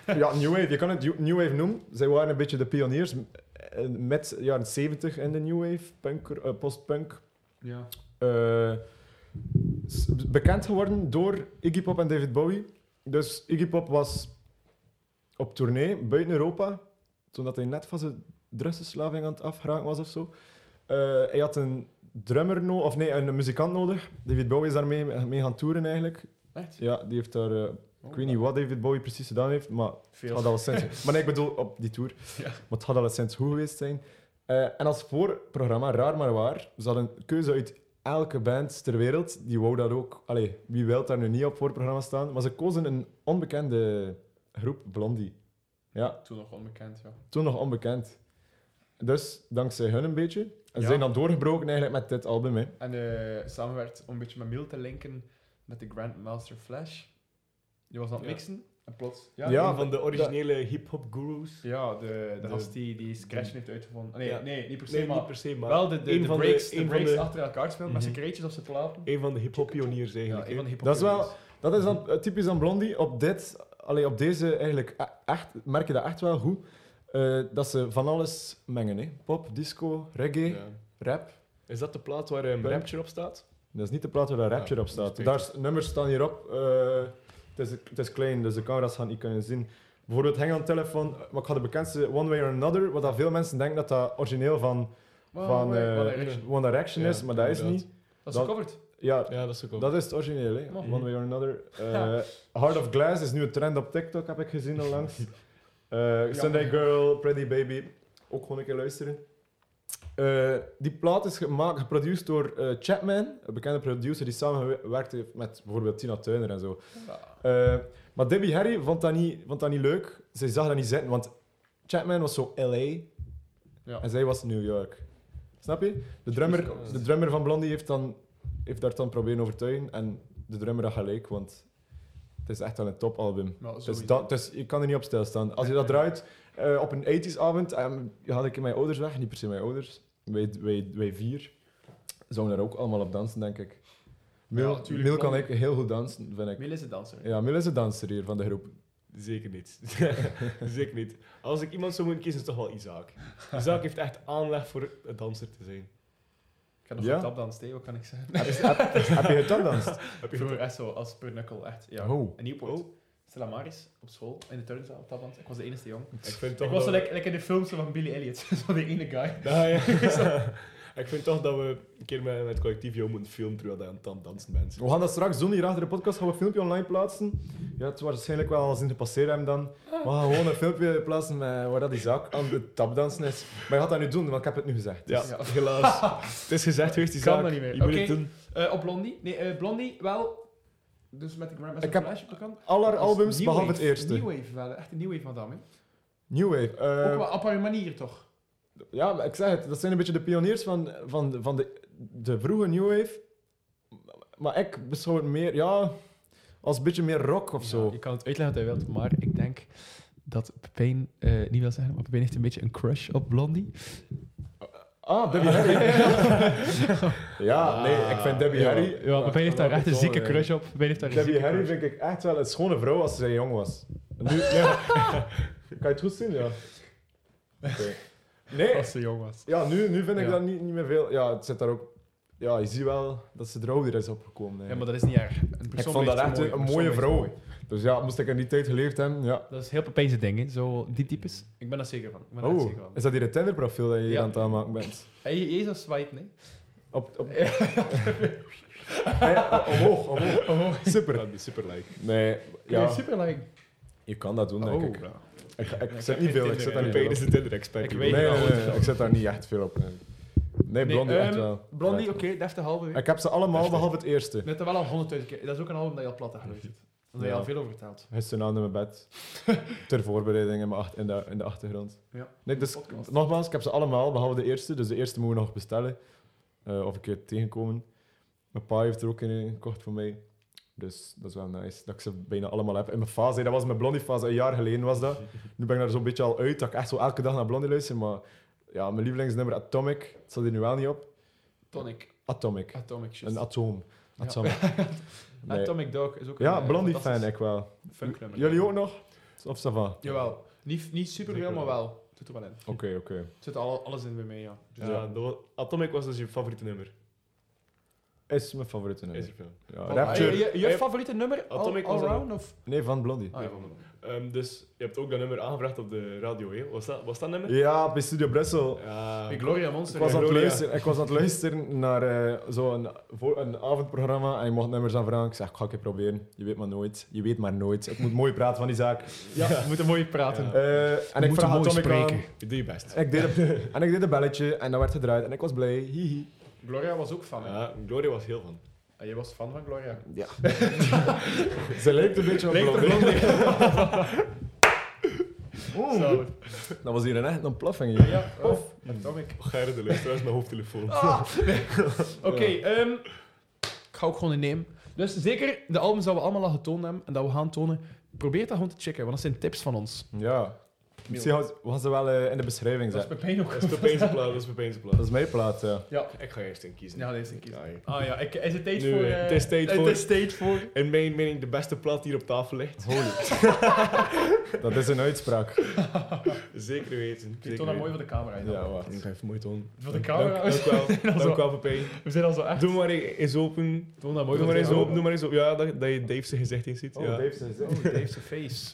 Speaker 2: Eh, ja, New Wave. Je kan het New Wave noemen. Zij waren een beetje de pioniers eh, met jaren 70 in de New Wave, punker, eh, post-punk.
Speaker 1: Ja.
Speaker 2: Bekend geworden door Iggy Pop en David Bowie. Dus Iggy Pop was op tournee buiten Europa, toen dat hij net van zijn drugsverslaving aan het afgeraken was of zo. Hij had een drummer nodig, of nee, een muzikant nodig. David Bowie is daarmee mee gaan toeren eigenlijk.
Speaker 1: Echt?
Speaker 2: Ja, die heeft daar... eh, ik weet niet wat David Bowie precies gedaan heeft, maar het gaat al sinds... maar nee, ik bedoel op die tour.
Speaker 1: Ja.
Speaker 2: Maar het gaat al sinds goed geweest zijn. Eh, en als voorprogramma, raar maar waar, ze hadden een keuze uit elke band ter wereld. Die wou dat ook... Allee, wie wil daar nu niet op voorprogramma staan? Maar ze kozen een onbekende groep, Blondie. Ja,
Speaker 1: Toen nog onbekend, ja.
Speaker 2: toen nog onbekend. Dus dankzij hun een beetje. En ze
Speaker 1: Ja.
Speaker 2: zijn dan doorgebroken eigenlijk met dit album. Hè.
Speaker 1: En eh samenwerkt om een beetje met Miel te linken met de Grandmaster Flash. Die was aan het
Speaker 3: Ja.
Speaker 1: mixen en plots...
Speaker 2: Ja,
Speaker 3: Ja, van de originele hip-hop gurus.
Speaker 1: Ja, de, de,
Speaker 3: De-
Speaker 1: gast die, die Scratch heeft uitgevonden. Nee,
Speaker 3: Ja.
Speaker 1: nee, niet per se,
Speaker 3: Nee,
Speaker 1: maar
Speaker 3: niet per se, maar
Speaker 1: wel de, de,
Speaker 3: een
Speaker 1: de
Speaker 3: van de-
Speaker 1: breaks, de,
Speaker 3: een van de-
Speaker 1: achter elkaar spelen met
Speaker 3: Mhm.
Speaker 1: zijn kreetjes op zijn platen.
Speaker 3: een van de hip-hop pioniers
Speaker 1: Ja,
Speaker 3: eigenlijk.
Speaker 1: een van de hip
Speaker 2: Dat is wel- Dat is dan typisch aan Blondie. Op, dit, allee, op deze eigenlijk e- echt, merk je dat echt wel goed. Eh, dat ze van alles mengen. Hè. Pop, disco, reggae,
Speaker 3: Ja.
Speaker 2: rap.
Speaker 3: Is dat de plaat waar een
Speaker 2: Punk.
Speaker 3: Rapture op staat?
Speaker 2: Dat is niet de plaat waar dat
Speaker 3: Ja,
Speaker 2: rapje op staat. Daar nummers staan hierop. eh het, is, het is klein, dus de camera's gaan niet kunnen zien. Bijvoorbeeld Hang on Telephone, maar ik ga de bekendste One Way or Another, wat dat veel mensen denken dat dat origineel van,
Speaker 1: Wow,
Speaker 2: van eh,
Speaker 1: One Direction.
Speaker 2: One Direction is, maar dat is niet.
Speaker 1: Dat is gecoverd.
Speaker 2: Ja,
Speaker 3: Ja, dat is ook wel.
Speaker 2: dat is het origineel, hè? One Way or Another. Eh, Heart of Glass is nu een trend op TikTok, heb ik gezien onlangs. Eh Sunday Girl, Pretty Baby, ook gewoon een keer luisteren. Eh, die plaat is gemaakt, geproduceerd door eh, Chapman, een bekende producer die samengewerkt heeft met bijvoorbeeld Tina Turner en zo.
Speaker 1: Ja.
Speaker 2: Eh, maar Debbie Harry vond dat, niet, vond dat niet leuk. Zij zag dat niet zitten, want Chapman was zo LA
Speaker 1: Ja.
Speaker 2: en zij was New York. Snap je? De drummer, de drummer van Blondie heeft, dan, heeft daar dan proberen overtuigen en de drummer had gelijk, want het is echt wel een topalbum. Dus dat, dus je kan er niet op stilstaan. Als je dat draait eh, op een 80s avond, en had ik mijn ouders weg, niet per se mijn ouders, wij, wij, wij vier, zouden daar ook allemaal op dansen, denk ik. Mil,
Speaker 1: Ja.
Speaker 2: Mil kan ik heel goed dansen, vind ik.
Speaker 1: Miel is een danser.
Speaker 2: Ja, Mil is de danser hier van de groep.
Speaker 3: Zeker niet. Zeker niet. Als ik iemand zou moeten kiezen, is het toch wel Isaac. Isaac heeft echt aanleg voor een danser te zijn.
Speaker 1: Ik ga nog
Speaker 2: Ja?
Speaker 1: een tapdans tegen, wat kan ik zeggen?
Speaker 2: heb, heb, heb je getapdanst?
Speaker 3: Heb je
Speaker 1: Vroeger echt zo, als per echt. Ja.
Speaker 2: Oh.
Speaker 1: En Nieuwpoort.
Speaker 3: Oh.
Speaker 1: Stella Maris, op school, in de turnzaal, tapdans. Ik was de enige jong.
Speaker 3: Ik vind
Speaker 1: Ik
Speaker 3: toch
Speaker 1: was zo like, like in de films van Billy Elliot. zo die ene guy.
Speaker 3: Ja, ja. Ik vind toch dat we een keer met, met het collectief jou moeten filmen terwijl je aan het dan- dansen bent.
Speaker 2: We gaan dat straks doen, hier achter de podcast gaan we een filmpje online plaatsen. Ja, het was waarschijnlijk wel al zien gepasseerd hebben dan. We gaan gewoon een filmpje plaatsen met, waar dat die zaak aan het tapdansen is. Maar je gaat dat nu doen, want ik heb het nu gezegd.
Speaker 3: Ja,
Speaker 2: Dus-
Speaker 1: Ja.
Speaker 3: helaas. het is gezegd geweest,
Speaker 1: Kan
Speaker 3: Isaac.
Speaker 1: dat niet meer.
Speaker 3: Je moet
Speaker 1: Oké.
Speaker 3: het doen.
Speaker 1: Eh, op Blondie. Nee, eh, Blondie wel. Dus met de Grandmaster
Speaker 2: Ik heb
Speaker 1: Flash op de kant.
Speaker 2: Alle albums, behalve
Speaker 1: wave.
Speaker 2: het eerste.
Speaker 1: New Wave wel, echt een New Wave van Dam, hè.
Speaker 2: New Wave. eh,
Speaker 1: Ook wel op haar manier, toch?
Speaker 2: Ja, maar ik zeg het, dat zijn een beetje de pioniers van, van, de, van de, de vroege New Wave. Maar ik beschouw het meer, ja, als een beetje meer rock of zo.
Speaker 1: je kan het uitleggen wat hij wilt, maar ik denk dat Pepijn, eh, niet wil zeggen, maar Pepijn heeft een beetje een crush op Blondie.
Speaker 2: Ah, Debbie Harry. ja, nee, ik vind Debbie
Speaker 1: ja,
Speaker 2: Harry...
Speaker 1: Ja, Pepijn heeft daar echt een zieke
Speaker 2: crush.
Speaker 1: crush op. Pepijn heeft daar een
Speaker 2: Debbie
Speaker 1: zieke
Speaker 2: Harry
Speaker 1: crush.
Speaker 2: vind ik echt wel een schone vrouw als zij jong was. Nu, ja. Kan je het goed zien? Ja. Oké. Nee,
Speaker 1: Als ze jong was.
Speaker 2: ja, nu, nu vind ik
Speaker 1: Ja.
Speaker 2: dat niet, niet meer veel. Ja, het zit daar ook... ja, je ziet wel dat ze er ouder is opgekomen.
Speaker 1: Ja, maar
Speaker 2: eigenlijk.
Speaker 1: dat is niet erg. Een
Speaker 2: ik vond dat echt
Speaker 1: zo
Speaker 2: een,
Speaker 1: mooi.
Speaker 2: een mooie vrouw.
Speaker 1: mooi.
Speaker 2: Dus ja, moest ik in die tijd geleerd hebben, ja.
Speaker 1: Dat is heel Pepijnse ding, hè. Zo, die types. Ik ben daar zeker van. Ik ben
Speaker 2: Oh,
Speaker 1: zeker van.
Speaker 2: is dat hier het Tinder-profiel dat je hier
Speaker 1: Ja.
Speaker 2: aan het aanmaken bent?
Speaker 1: Hey, je is al swipen, hè.
Speaker 2: Op, op... Ja, omhoog, omhoog.
Speaker 1: Oh,
Speaker 2: Super.
Speaker 3: Ja, die super like.
Speaker 2: Nee,
Speaker 1: ja.
Speaker 2: ja,
Speaker 1: super like.
Speaker 2: je kan dat doen, denk
Speaker 1: Oh.
Speaker 2: ik. Ik, ik, zet niet veel, ik zet daar niet veel op.
Speaker 3: de.
Speaker 1: Ik weet
Speaker 2: Nee, ik zet daar niet echt veel op. Nee, nee Blondie echt
Speaker 1: ehm,
Speaker 2: wel.
Speaker 1: Blondie, oké, deftig halve.
Speaker 2: Ik heb ze allemaal, behalve het eerste.
Speaker 1: Net wel al honderdduizend keer. Dat is ook een album dat je al plat hebt geluisterd. Daar heb je al veel over verteld.
Speaker 2: Gisteravond in mijn bed. Ter voorbereiding in, mijn in, de, in de achtergrond.
Speaker 1: Ja.
Speaker 2: Nee, dus
Speaker 1: Podcast.
Speaker 2: nogmaals, ik heb ze allemaal, behalve de eerste. Dus de eerste moeten we nog bestellen. Eh, of een keer tegenkomen. Mijn pa heeft er ook een gekocht voor mij. Dus dat is wel nice, dat ik ze bijna allemaal heb. In mijn fase, dat was mijn Blondie-fase, een jaar geleden was dat. Nu ben ik daar zo'n beetje al uit, dat ik echt zo elke dag naar Blondie luister. Maar ja, mijn lievelingsnummer Atomic, het staat hier nu wel niet op.
Speaker 1: Tonic.
Speaker 2: Atomic.
Speaker 1: Atomic, just.
Speaker 2: Een atoom.
Speaker 1: Ja.
Speaker 2: Atomic. Nee.
Speaker 1: Atomic Dog is ook een
Speaker 2: Ja,
Speaker 1: eh,
Speaker 2: Blondie-fan,
Speaker 1: fantastisch
Speaker 2: ik wel.
Speaker 1: funknummer.
Speaker 2: Jullie ook nog? Of ça va?
Speaker 1: Jawel. Niet, niet super veel, maar
Speaker 3: wel.
Speaker 1: Zit er wel in.
Speaker 2: Oké, oké.
Speaker 1: Zit al, alles in bij mij, ja.
Speaker 3: Dus ja, dat was- Atomic was dus je favoriete nummer.
Speaker 2: Is mijn favoriete
Speaker 3: Is
Speaker 2: nummer.
Speaker 3: er veel.
Speaker 2: Ja, Rapture.
Speaker 1: eh, je, je favoriete nummer? All,
Speaker 3: Atomic was
Speaker 1: all
Speaker 3: dat
Speaker 1: Around? Of?
Speaker 2: Nee, van Blondie.
Speaker 1: Ah, ja.
Speaker 3: Ehm, dus je hebt ook dat nummer aangevraagd op de radio, hè? Was dat, was dat nummer?
Speaker 2: Ja, bij Studio Brussel.
Speaker 3: Ja.
Speaker 1: Bij Gloria
Speaker 2: Ik
Speaker 1: Monster.
Speaker 2: was, aan het
Speaker 3: Gloria.
Speaker 2: luisteren, ik was aan het luisteren naar eh, zo'n voor- een avondprogramma en je mocht nummers aanvragen. Ik zeg, ik ga een keer proberen. Je weet maar nooit. Je weet maar nooit. Ik moet mooi praten van die zaak.
Speaker 1: Ja, we moeten mooi praten.
Speaker 3: Ja.
Speaker 2: Eh, en ik
Speaker 1: moeten
Speaker 2: vraag
Speaker 1: mooi
Speaker 2: Atomic aan.
Speaker 1: spreken.
Speaker 3: Je doet je best.
Speaker 2: En ik, deed een, en ik deed een belletje en dat werd gedraaid en ik was blij. Hihi.
Speaker 1: Gloria was ook fan. hè?
Speaker 3: Ja, Gloria was heel van.
Speaker 1: Ah, je was fan van Gloria.
Speaker 2: Ja. Ze lijkt een beetje op
Speaker 1: Lijkt op
Speaker 2: Blondie. Dat was hier een echt een plaffing hier.
Speaker 1: Ja, of Atomic.
Speaker 3: Gerrit de luisteraars met hoofdtelefoon.
Speaker 1: Ah. Oké, ehm, ik ga ook gewoon innemen. Dus zeker de albums dat we allemaal al getoond hebben en dat we gaan tonen, probeer dat gewoon te checken, want dat zijn tips van ons.
Speaker 2: Ja. Misschien gaan ze wel eh, in de beschrijving
Speaker 1: Dat is. Pepijn ook.
Speaker 3: Dat is Pepijnse plaat, dat is Pepijnse plaat.
Speaker 2: Dat is mijn plaat, ja.
Speaker 1: Ja,
Speaker 3: Ik ga eerst in kiezen.
Speaker 1: ja deze kiezen.
Speaker 3: Ja, hier.
Speaker 1: Ah ja, ik, is het tijd
Speaker 3: Nu,
Speaker 1: voor...
Speaker 3: eh,
Speaker 1: eh,
Speaker 3: het is tijd voor-
Speaker 1: Het is tijd voor...
Speaker 3: In mijn mening de beste plaat die hier op tafel ligt.
Speaker 2: Holy. dat is een uitspraak.
Speaker 3: Zeker weten.
Speaker 1: Ik toon dat mooi voor de camera.
Speaker 2: Ja,
Speaker 1: dan.
Speaker 2: wacht.
Speaker 3: Ik ga even mooi tonen.
Speaker 1: Voor de camera.
Speaker 3: Dank, dank
Speaker 1: Dat
Speaker 3: wel.
Speaker 1: is
Speaker 3: Dank
Speaker 1: wel-
Speaker 3: Pepijn.
Speaker 1: We zijn al zo echt...
Speaker 3: Doe maar eens open.
Speaker 1: Toon dat mooi
Speaker 3: Doe
Speaker 1: voor
Speaker 3: maar eens open. Doe maar eens open. Ja, dat, dat je Dave zijn gezicht in ziet.
Speaker 2: Oh,
Speaker 3: ja.
Speaker 2: Dave zijn zin.
Speaker 1: Oh, Dave's face.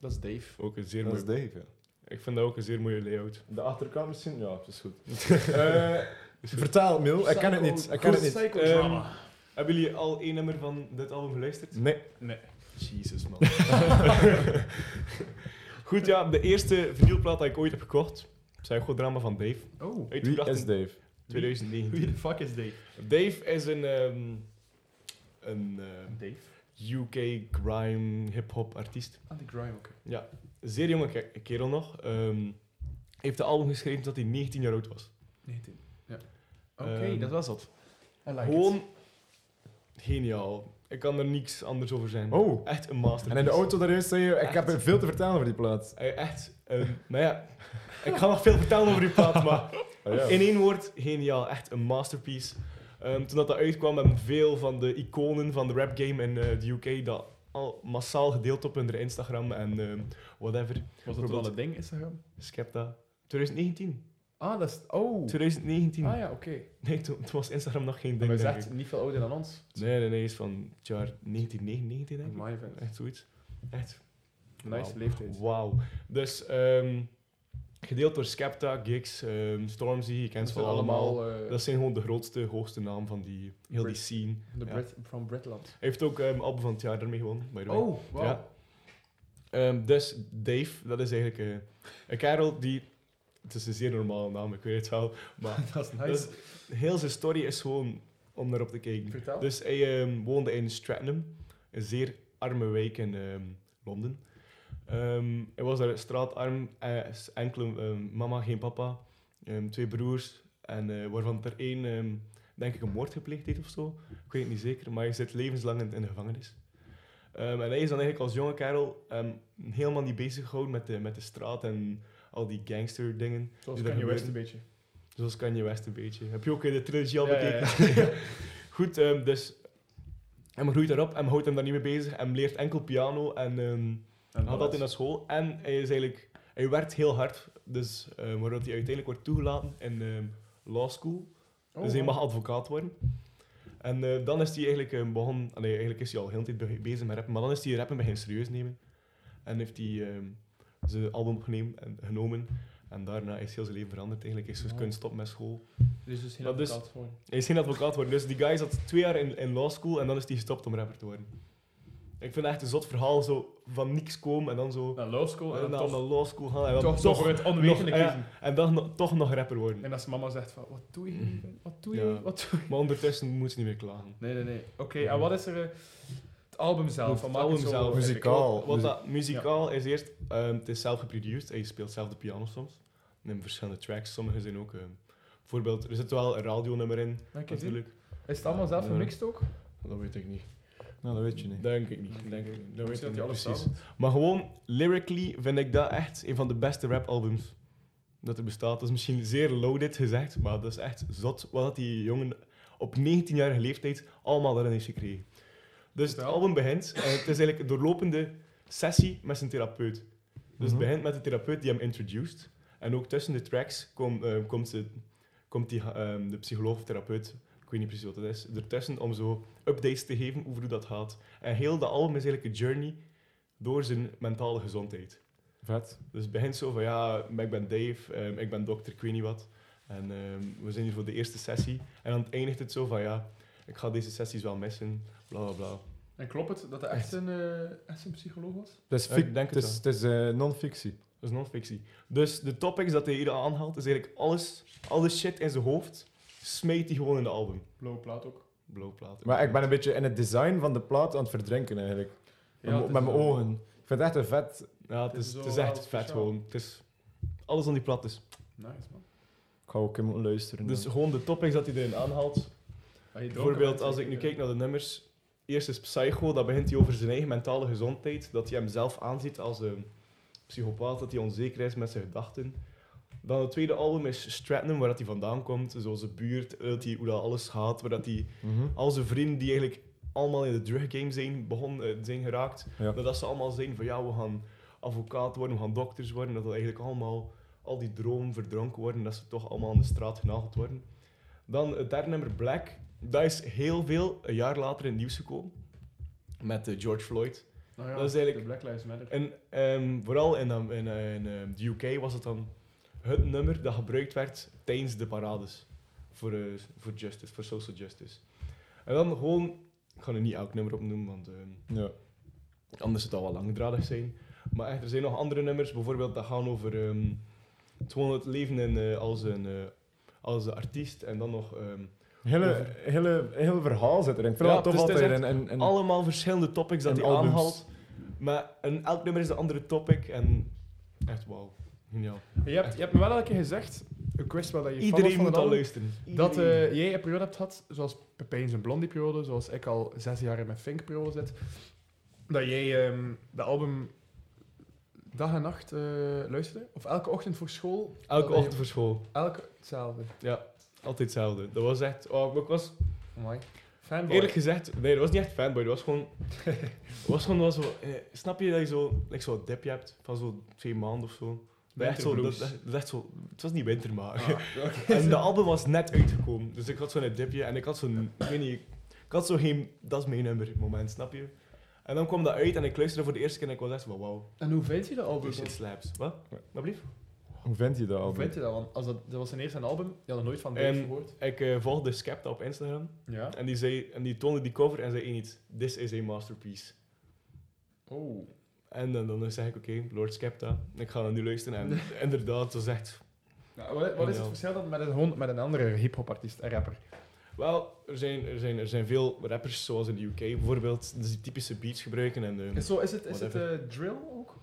Speaker 1: Dat is Dave.
Speaker 3: Ook een zeer
Speaker 2: Dat is. Dave, ja.
Speaker 3: Ik vind dat ook een zeer mooie layout.
Speaker 2: De achterkant misschien? Ja, dat is goed. Eh, vertel, Mil. Ik ken het niet. Ik ken het niet.
Speaker 1: Psychodrama.
Speaker 3: Hebben jullie al één nummer van dit album geluisterd?
Speaker 2: Nee.
Speaker 1: Nee.
Speaker 3: Jezus, man. Goed, ja, de eerste vinylplaat dat ik ooit heb gekocht. Psychodrama van Dave.
Speaker 1: Oh.
Speaker 2: Wie is Dave?
Speaker 3: 2019.
Speaker 1: Wie de fuck is Dave?
Speaker 3: Dave is een, ehm, een ehm,
Speaker 1: Dave?
Speaker 3: UK grime hip-hop artiest.
Speaker 1: Ah, die grime, oké.
Speaker 3: Ja, zeer jonge ke- kerel nog. Ehm, heeft de album geschreven toen hij 19 jaar oud was.
Speaker 1: 19. Ja. Oké,
Speaker 3: Ehm,
Speaker 1: dat was like
Speaker 3: Gewoon
Speaker 1: it.
Speaker 3: geniaal. Ik kan er niks anders over zeggen.
Speaker 2: Oh.
Speaker 3: Echt een masterpiece.
Speaker 2: En in de auto daar eerst zei je, ik
Speaker 3: Echt.
Speaker 2: heb veel te vertellen over die plaat.
Speaker 3: Eh, Echt. ehm, maar ja, ik ga nog veel vertellen over die plaat, maar
Speaker 2: Oh, ja.
Speaker 3: in één woord, geniaal. Echt een masterpiece. Ehm, toen dat, dat uitkwam, hebben veel van de iconen van de rap game in eh, de UK dat al massaal gedeeld op hun Instagram en ehm, whatever.
Speaker 1: Was dat wel een ding, Instagram?
Speaker 3: Skepta. 2019.
Speaker 1: Ah, dat is... Oh.
Speaker 3: 2019.
Speaker 1: Ah ja, oké.
Speaker 3: Nee, toen, toen was Instagram nog geen
Speaker 1: Maar
Speaker 3: ding,
Speaker 1: hij is echt niet veel ouder dan ons.
Speaker 3: Nee, nee, nee, is van het jaar 1999, denk ik.
Speaker 1: Event.
Speaker 3: Echt zoiets. Echt.
Speaker 1: Nice
Speaker 3: Wauw.
Speaker 1: leeftijd.
Speaker 3: Wauw. Dus, ehm, gedeeld door Skepta, Giggs, ehm, Stormzy, je kent ze wel allemaal.
Speaker 1: allemaal... eh,
Speaker 3: Dat zijn gewoon de grootste, hoogste naam van die, heel die scene.
Speaker 1: de
Speaker 3: ja.
Speaker 1: Brit from Britland.
Speaker 3: Hij heeft ook um, album van het jaar daarmee gewonnen, by the way.
Speaker 1: Oh, wow.
Speaker 3: Ja. Ehm, dus Dave, dat is eigenlijk eh, een kerel die... Het is een zeer normale naam, ik weet het wel. Maar
Speaker 1: dat is nice.
Speaker 3: dus, heel zijn story is gewoon om naar op te kijken.
Speaker 1: Vertel.
Speaker 3: Dus hij woonde in Stratton, een zeer arme wijk in Londen. Ehm, hij was daar straatarm, eh, enkele ehm, mama, geen papa, ehm, twee broers, en, eh, waarvan er één, denk ik, een moord gepleegd heeft of zo. Ik weet het niet zeker, maar hij zit levenslang in, in de gevangenis. En hij is dan eigenlijk als jonge kerel helemaal niet bezig gehouden met de, met de straat en al die gangster dingen.
Speaker 1: Zoals Kanye West een beetje.
Speaker 3: Zoals Kanye West een beetje. Heb je ook in de trilogie al
Speaker 1: Ja, ja,
Speaker 3: bekeken? Goed, ehm, dus hem groeit daarop en houdt hem daar niet mee bezig en leert enkel piano en
Speaker 1: En
Speaker 3: gaat
Speaker 1: dat
Speaker 3: altijd naar school. En hij is eigenlijk, hij werkt heel hard, dus waardoor hij uiteindelijk wordt toegelaten in ehm, law school.
Speaker 1: Oh,
Speaker 3: dus hij mag advocaat worden. En eh, dan is hij eigenlijk eh, begonnen... Allee, eigenlijk is hij al heel de tijd be- bezig met rappen. Maar dan is hij rappen beginnen serieus nemen. En heeft hij ehm, zijn album opgenomen en, genomen. En daarna is heel zijn leven veranderd. Eigenlijk is hij kunnen stoppen met school.
Speaker 1: Dus dus geen
Speaker 3: is-
Speaker 1: advocaat.
Speaker 3: Hij is geen advocaat geworden. Dus die guy zat twee jaar in, in law school en dan is hij gestopt om rapper te worden. Ik vind het echt een zot verhaal, zo van niks komen en dan zo
Speaker 1: Naar law school en
Speaker 3: en
Speaker 1: dan
Speaker 3: dan
Speaker 1: toch,
Speaker 3: naar law school gaan en dan
Speaker 1: toch, voor het onwetende kiezen.
Speaker 3: en dan toch nog rapper worden.
Speaker 1: En als mama zegt van, wat doe je hier? Wat doe je?
Speaker 3: Ja.
Speaker 1: Wat doe je?
Speaker 3: Maar ondertussen moet ze niet meer klagen.
Speaker 1: Nee, nee, nee. Oké, en wat is er... eh, het album zelf?
Speaker 3: Het
Speaker 1: Wat maakt
Speaker 3: album
Speaker 1: zo-
Speaker 3: zelf.
Speaker 2: Muzikaal.
Speaker 3: Wat, wat dat muzikaal is eerst, ehm, het is zelf geproduced. Hij speelt zelf de piano soms. In verschillende tracks. Sommige zijn ook... ehm, bijvoorbeeld, er zit wel een radionummer in,
Speaker 1: Dank je,
Speaker 3: natuurlijk.
Speaker 1: Is het allemaal zelf
Speaker 3: Ja.
Speaker 1: gemixt ook?
Speaker 3: Dat weet ik niet.
Speaker 2: Nou, dat weet je niet.
Speaker 3: Denk ik niet. Denk ik niet. Dat weet
Speaker 1: dat
Speaker 3: niet
Speaker 1: alles
Speaker 3: precies. Maar gewoon, lyrically vind ik dat echt een van de beste rap-albums dat er bestaat. Dat is misschien zeer loaded gezegd, maar dat is echt zot wat dat die jongen op 19-jarige leeftijd allemaal daarin heeft gekregen. Dus het album begint en het is eigenlijk een doorlopende sessie met zijn therapeut. Dus het
Speaker 2: Mhm.
Speaker 3: begint met de therapeut die hem introduced. En ook tussen de tracks komt, eh, komt, ze, komt die, ehm, de psycholoog of therapeut, ik weet niet precies wat het is, ertussen om zo updates te geven over hoe dat gaat. En heel dat album is eigenlijk een journey door zijn mentale gezondheid.
Speaker 2: Vet.
Speaker 3: Dus het begint zo van, ja, ik ben Dave, ehm, ik ben dokter, ik weet niet wat. En ehm, we zijn hier voor de eerste sessie. En dan eindigt het zo van, ja, ik ga deze sessies wel missen, bla bla bla.
Speaker 1: En klopt het dat hij echt een, eh, echt een psycholoog was?
Speaker 2: Het is,
Speaker 3: Ja,
Speaker 2: fic-
Speaker 3: ik denk
Speaker 2: het is, het is eh, non-fictie.
Speaker 3: Dat is non-fictie. Dus de topics dat hij hier aanhaalt, is eigenlijk alles, alle shit in zijn hoofd, smijt hij gewoon in de album.
Speaker 1: Blauwe plaat ook.
Speaker 3: Blauwe platen.
Speaker 2: Maar ik ben een beetje in het design van de plaat aan het verdrinken eigenlijk. Met,
Speaker 1: Ja,
Speaker 2: met mijn
Speaker 1: zo-
Speaker 2: ogen. Ik vind het echt een vet.
Speaker 3: Ja, het
Speaker 1: Het
Speaker 3: is,
Speaker 1: is
Speaker 3: het
Speaker 1: zo
Speaker 3: is
Speaker 1: wel
Speaker 3: echt vet
Speaker 1: speciaal.
Speaker 3: gewoon. Het is alles aan die plat is.
Speaker 1: Nice, man.
Speaker 2: Ik ga ook moeten luisteren.
Speaker 3: Dus
Speaker 2: dan.
Speaker 3: gewoon de topics dat hij erin aanhaalt.
Speaker 1: Ah,
Speaker 3: Bijvoorbeeld, als ik nu
Speaker 1: ja.
Speaker 3: kijk naar de nummers. Eerst is Psycho, dat begint hij over zijn eigen mentale gezondheid. Dat hij hem zelf aanziet als een psychopaat, dat hij onzeker is met zijn gedachten. Dan het tweede album is Stratton, waar dat hij vandaan komt. Zoals zijn buurt, dat hij, hoe dat alles gaat. Waar dat hij
Speaker 2: Mhm.
Speaker 3: al zijn vrienden die eigenlijk allemaal in de druggame zijn, begon, eh, zijn geraakt.
Speaker 2: Ja.
Speaker 3: Dat, dat ze allemaal zijn van ja, we gaan advocaat worden, we gaan dokters worden. Dat dat eigenlijk allemaal, al die dromen verdronken worden. Dat ze toch allemaal aan de straat genageld worden. Dan het derde nummer, Black. Dat is heel veel, een jaar later in het nieuws gekomen. Met eh, George Floyd.
Speaker 1: Nou ja,
Speaker 3: dat is eigenlijk-
Speaker 1: De Black Lives Matter.
Speaker 3: En ehm, vooral in, in, eh, in de UK was het dan het nummer dat gebruikt werd tijdens de parades. Voor, eh, voor justice, voor social justice. En dan gewoon, ik ga er niet elk nummer opnoemen, want ehm,
Speaker 2: Ja.
Speaker 3: anders het al wel langdradig zijn. Maar echt, er zijn nog andere nummers, bijvoorbeeld dat gaan over ehm, het gewoon het leven in, eh, als, een, eh, als een artiest. En dan nog ehm,
Speaker 2: Hele, hele, heel verhaal zit erin. Ik vind
Speaker 3: Ja,
Speaker 2: tof
Speaker 3: dus
Speaker 2: altijd. En, en, en,
Speaker 3: allemaal verschillende topics dat hij aanhaalt. Maar en elk nummer is een andere topic en echt wauw. Geniaal.
Speaker 1: Je hebt, je hebt me wel elke keer gezegd, ik wist wel dat je was
Speaker 3: Iedereen
Speaker 1: van
Speaker 3: moet al luisteren.
Speaker 1: Dat eh, jij een periode hebt gehad, zoals Pepijn zijn Blondie-periode, zoals ik al zes jaar in mijn Fink-periode zit, dat jij ehm de album dag en nacht eh, luisterde? Of elke ochtend voor school?
Speaker 3: Elke
Speaker 1: je-
Speaker 3: ochtend voor school.
Speaker 1: Elke hetzelfde.
Speaker 3: Ja, altijd hetzelfde. Dat was echt... Oh, ik was
Speaker 1: Mooi. Fanboy.
Speaker 3: eerlijk gezegd... Nee, dat was niet echt fanboy. Dat was gewoon... Was gewoon wel zo... Eh, snap je dat je zo, like zo een dipje hebt van zo twee maanden of zo? Echt zo, dat, dat, dat is echt zo... Het was niet winter, maar...
Speaker 1: Ah.
Speaker 3: En de album was net uitgekomen. Dus ik had zo'n dipje en ik had zo'n... Ik weet niet... Ik had zo geen... Dat is mijn nummer moment, snap je? En dan kwam dat uit en ik luisterde voor de eerste keer en ik was echt van wauw.
Speaker 1: En hoe vind je dat album?
Speaker 3: This shit slaps. Wat? Wat blieft?
Speaker 2: Hoe vindt je dat
Speaker 1: Hoe
Speaker 2: album?
Speaker 1: vind je dat? Want als dat, dat was zijn eerste album, je had nog nooit van Dave
Speaker 3: En-
Speaker 1: gehoord.
Speaker 3: Ik eh, volgde Skepta op Instagram.
Speaker 1: Ja.
Speaker 3: En die, zei, en die toonde die cover en zei één iets. This is a masterpiece.
Speaker 1: Oh.
Speaker 3: En dan, dan zeg ik, oké, Lord Skepta. Ik ga naar nu luisteren. En inderdaad, was echt...
Speaker 1: Nou, wat, wat is het verschil dan met een, met een andere hip-hop artiest, een rapper?
Speaker 3: Wel, er zijn, er, zijn, er zijn veel rappers, zoals in de UK bijvoorbeeld, dus die typische beats gebruiken. En, ehm,
Speaker 1: Is, zo, is het, is het eh, drill ook?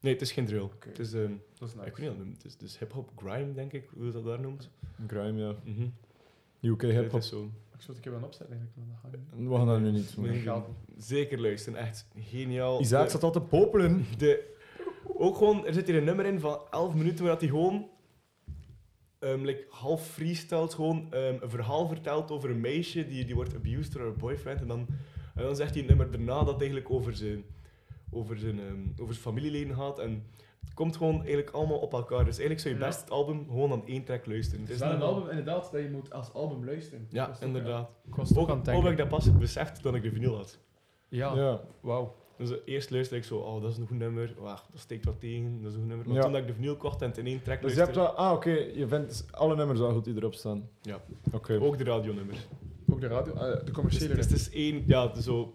Speaker 3: nee, het is geen drill. Het is, ehm,
Speaker 1: Dat is nice.
Speaker 3: ik weet niet. Het is, is hip-hop grime, denk ik, hoe je dat daar noemt.
Speaker 2: Grime, ja.
Speaker 3: Mhm.
Speaker 2: UK hip-hop.
Speaker 1: Ik zou het een keer wel opzetten, eigenlijk. maar dat gaat niet.
Speaker 2: We gaan dat nu niet doen.
Speaker 3: Nee.
Speaker 1: Geld niet.
Speaker 3: Zeker luisteren, echt geniaal.
Speaker 2: Isaac
Speaker 3: De-
Speaker 2: zat al te popelen.
Speaker 3: De, ook gewoon, er zit hier een nummer in van 11 minuten waar hij gewoon ehm, like, half freestylt, gewoon ehm, een verhaal vertelt over een meisje die, die wordt abused door haar boyfriend. En dan, en dan zegt hij een nummer daarna dat eigenlijk over zijn, over zijn, ehm, over zijn familieleden gaat. En komt gewoon eigenlijk allemaal op elkaar. Dus eigenlijk zou je
Speaker 1: Ja.
Speaker 3: best het album gewoon aan één track luisteren.
Speaker 1: Het is wel een album inderdaad dat je moet als album luisteren.
Speaker 3: Ja,
Speaker 1: Dat
Speaker 3: inderdaad.
Speaker 1: Ik was toch
Speaker 3: Ook,
Speaker 1: aan het
Speaker 3: ook dat ik
Speaker 1: denken.
Speaker 3: dat pas besefte toen ik de vinyl had.
Speaker 1: Ja,
Speaker 2: Ja.
Speaker 1: wauw.
Speaker 3: Dus eh, eerst luisterde ik zo, oh, dat is een goed nummer. Wacht, dat steekt wat tegen, dat is een goed nummer. Maar
Speaker 2: Ja.
Speaker 3: toen dat ik de vinyl kocht en het in één track
Speaker 2: Dus je hebt wel... Ah, oké. Je vindt alle nummers wel goed die erop staan.
Speaker 3: Ja.
Speaker 2: Oké.
Speaker 3: ook de radionummers.
Speaker 1: Ook de radio, eh, de
Speaker 3: Dus,
Speaker 1: commerciële.
Speaker 3: dus het is één, ja, zo...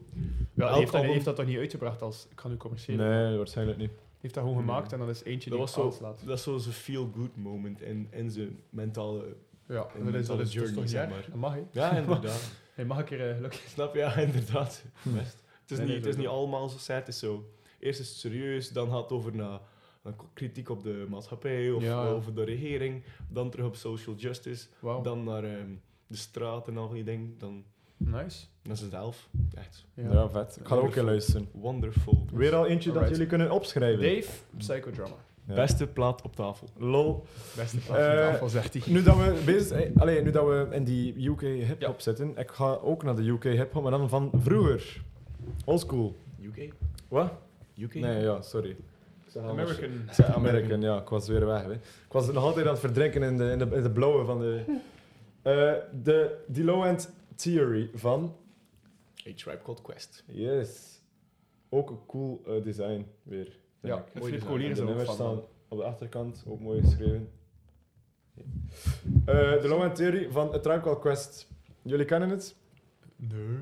Speaker 1: ja, heeft, dat,
Speaker 3: album-
Speaker 1: heeft dat toch niet uitgebracht als ik ga nu commerciële.
Speaker 2: Nee, waarschijnlijk niet.
Speaker 1: Heeft dat gewoon gemaakt en dat is eentje
Speaker 3: Dat
Speaker 1: die
Speaker 3: was zo, dat is zo zo'n feel-good moment in, in zijn mentale...
Speaker 1: Ja, en dat is, dat
Speaker 3: journey,
Speaker 1: toch
Speaker 3: zeg maar.
Speaker 1: Dat mag, hè?
Speaker 3: Ja, inderdaad.
Speaker 1: Hij mag een keer eh, gelukkig.
Speaker 3: Snap je? Ja, inderdaad. Best. Het is,
Speaker 1: Nee,
Speaker 3: niet, het is niet allemaal zo het is zo... Eerst is het serieus, dan gaat het over naar, naar kritiek op de maatschappij of
Speaker 1: Ja,
Speaker 3: over de regering. Dan terug op social justice. Dan naar ehm, de straat en al die dingen. Dan
Speaker 1: nice.
Speaker 3: naar zichzelf. Echt
Speaker 2: Ja, vet. Ik ga er ook in luisteren.
Speaker 3: wonderful.
Speaker 2: Weer al eentje dat jullie kunnen opschrijven.
Speaker 1: Dave, Psychodrama.
Speaker 2: Ja.
Speaker 3: Beste plaat op tafel.
Speaker 2: Lol.
Speaker 1: Beste
Speaker 2: Eh,
Speaker 1: plaat van tafel, zegt hij.
Speaker 2: Nu dat we bezig eh, allee, nu dat we in die UK hip-hop
Speaker 1: Ja.
Speaker 2: zitten, ik ga ook naar de UK hip-hop, maar dan van vroeger. Oldschool.
Speaker 3: UK?
Speaker 2: Wat?
Speaker 3: UK?
Speaker 2: Nee, ja, sorry.
Speaker 1: American.
Speaker 2: Zei American, ja, ik was weer weg. Hè. Ik was nog altijd aan het verdrinken in de, in de, in de blauwe van de. Eh, de die low-end theory van.
Speaker 3: A Tribe Called Quest.
Speaker 2: Yes. Ook een cool eh, design weer.
Speaker 1: Ja,
Speaker 2: ik.
Speaker 3: design.
Speaker 1: Collier is
Speaker 2: de
Speaker 1: er ook
Speaker 2: nummers
Speaker 1: van.
Speaker 2: staan op de achterkant, ook mooi geschreven. Eh, de low-end theory van A Tribe Called Quest. Jullie kennen het?
Speaker 1: Nee.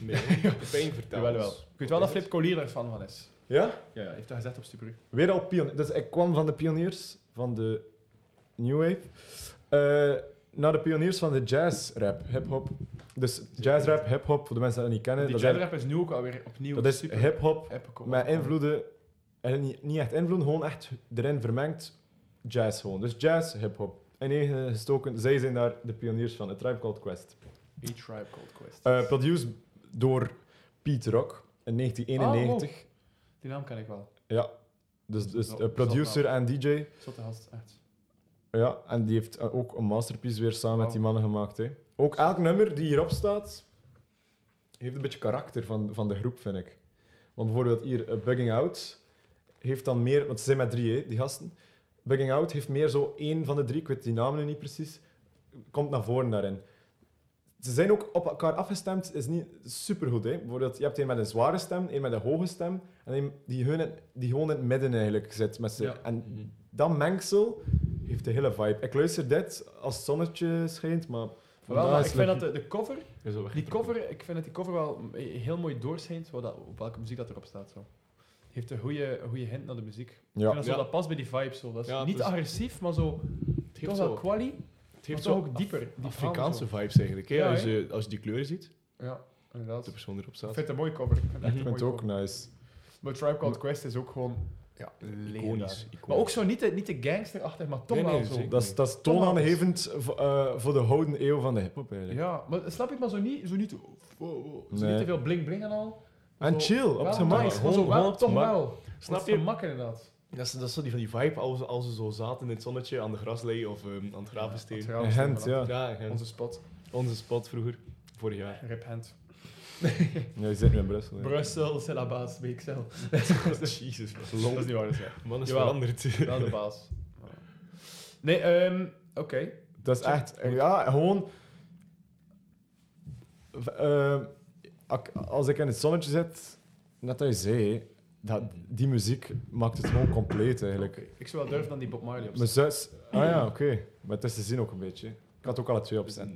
Speaker 3: Nee, Pijn verteld.
Speaker 1: Jawel, wel. Ik weet wel dat Flip Collier er fan van is.
Speaker 2: Ja?
Speaker 1: Ja, hij heeft dat gezegd op Stupru.
Speaker 2: Weer al pionier. Dus ik kwam van de pioniers van de New Wave eh, naar de pioniers van de jazz rap, hip-hop. Dus jazz rap, hip-hop, voor de mensen die dat niet kennen.
Speaker 1: Die jazzrap is nu ook alweer opnieuw
Speaker 2: dat is hip-hop met invloeden. En niet, niet echt invloeden, gewoon echt erin vermengd jazz gewoon. Dus jazz, hip-hop. En één gestoken, zij zijn daar de pioniers van. A Tribe Called Quest.
Speaker 1: A Tribe Called Quest.
Speaker 2: Eh produced door Pete Rock in 1991.
Speaker 1: Die naam ken ik wel.
Speaker 2: Ja. Dus, dus eh, producer en DJ.
Speaker 1: Zotte gast, echt.
Speaker 2: Ja, en die heeft eh, ook een masterpiece weer samen met die mannen gemaakt. Hè. Ook elk nummer die hierop staat, heeft een beetje karakter van, van de groep, vind ik. Want bijvoorbeeld hier, eh, Bugging Out, heeft dan meer... Want ze zijn met drie, hè, die gasten. Bugging Out heeft meer zo één van de drie, ik weet die namen nu niet precies, komt naar voren daarin. Ze zijn ook op elkaar afgestemd, is niet supergoed. Hè. Bijvoorbeeld, je hebt een met een zware stem, een met een hoge stem, en een die, hun, die gewoon in het midden eigenlijk zit. Met
Speaker 1: Ja.
Speaker 2: En dat mengsel heeft de hele vibe. Ik luister dit als het zonnetje schijnt, maar...
Speaker 1: Wel, ik vind dat de, de cover, die cover, ik vind dat die cover wel heel mooi doorschijnt wat dat, op welke muziek dat erop staat. Zo. Heeft een goede, goede hint naar de muziek. Ik
Speaker 2: Ja.
Speaker 1: vind dat, zo, dat past bij die vibe. Zo. Dat is
Speaker 3: Ja,
Speaker 1: niet
Speaker 3: is-
Speaker 1: agressief, maar zo,
Speaker 3: Het
Speaker 1: toch
Speaker 3: heeft
Speaker 1: wel
Speaker 3: zo,
Speaker 1: quali,
Speaker 3: het heeft
Speaker 1: toch
Speaker 3: zo
Speaker 1: ook dieper. Die
Speaker 3: Afrikaanse vibes eigenlijk. Hè?
Speaker 1: Ja,
Speaker 3: als, je, als je die kleuren ziet.
Speaker 1: Ja, inderdaad.
Speaker 3: de persoon erop
Speaker 1: Ik
Speaker 3: staat.
Speaker 1: vind het een mooie cover. Ik vind het
Speaker 2: Ik vind
Speaker 1: mooie
Speaker 2: het ook
Speaker 1: cover.
Speaker 2: nice.
Speaker 1: Maar Tribe Called Quest is ook gewoon ja,
Speaker 3: Iconisch.
Speaker 1: Maar ook zo niet de, niet de gangsterachtig, maar toch
Speaker 3: Nee,
Speaker 1: wel zo.
Speaker 2: Dat is, dat is toonaangevend voor, eh, voor de houden eeuw van de hip-hop eigenlijk.
Speaker 1: Ja, maar snap ik maar zo niet, zo niet, zo
Speaker 2: Nee.
Speaker 1: niet te veel bling bling en al.
Speaker 2: En
Speaker 1: Zo
Speaker 2: chill, op zijn
Speaker 1: nice,
Speaker 2: gemak.
Speaker 1: maar zo wel, toch wel.
Speaker 3: Snap je?
Speaker 1: gemak inderdaad.
Speaker 3: Dat is, dat is zo die van die vibe als, als ze zo zaten in het zonnetje aan de graslei of ehm, aan het gravensteen.
Speaker 1: Ja,
Speaker 2: Gent, ja.
Speaker 1: Onze spot.
Speaker 3: onze spot vroeger, vorig jaar.
Speaker 1: Rip Hand.
Speaker 2: Ja, je zit nu in Brussel. ja.
Speaker 1: Brussel, c'est la baas, BXL.
Speaker 3: Jezus,
Speaker 1: Dat is niet waar, dat is waar.
Speaker 3: man is
Speaker 1: Jawel.
Speaker 3: veranderd.
Speaker 1: Wel de baas. Nee, ehm oké.
Speaker 2: Dat is echt, ja, gewoon. v- eh, ak- als ik in het zonnetje zit, net als je zei, dat, die muziek maakt het gewoon compleet eigenlijk.
Speaker 1: Ik zou wel durven dan die Bob Marley op
Speaker 2: Mijn zus, ah ja, oké, maar het is te zien ook een beetje. Ik had ook alle twee
Speaker 3: vibe.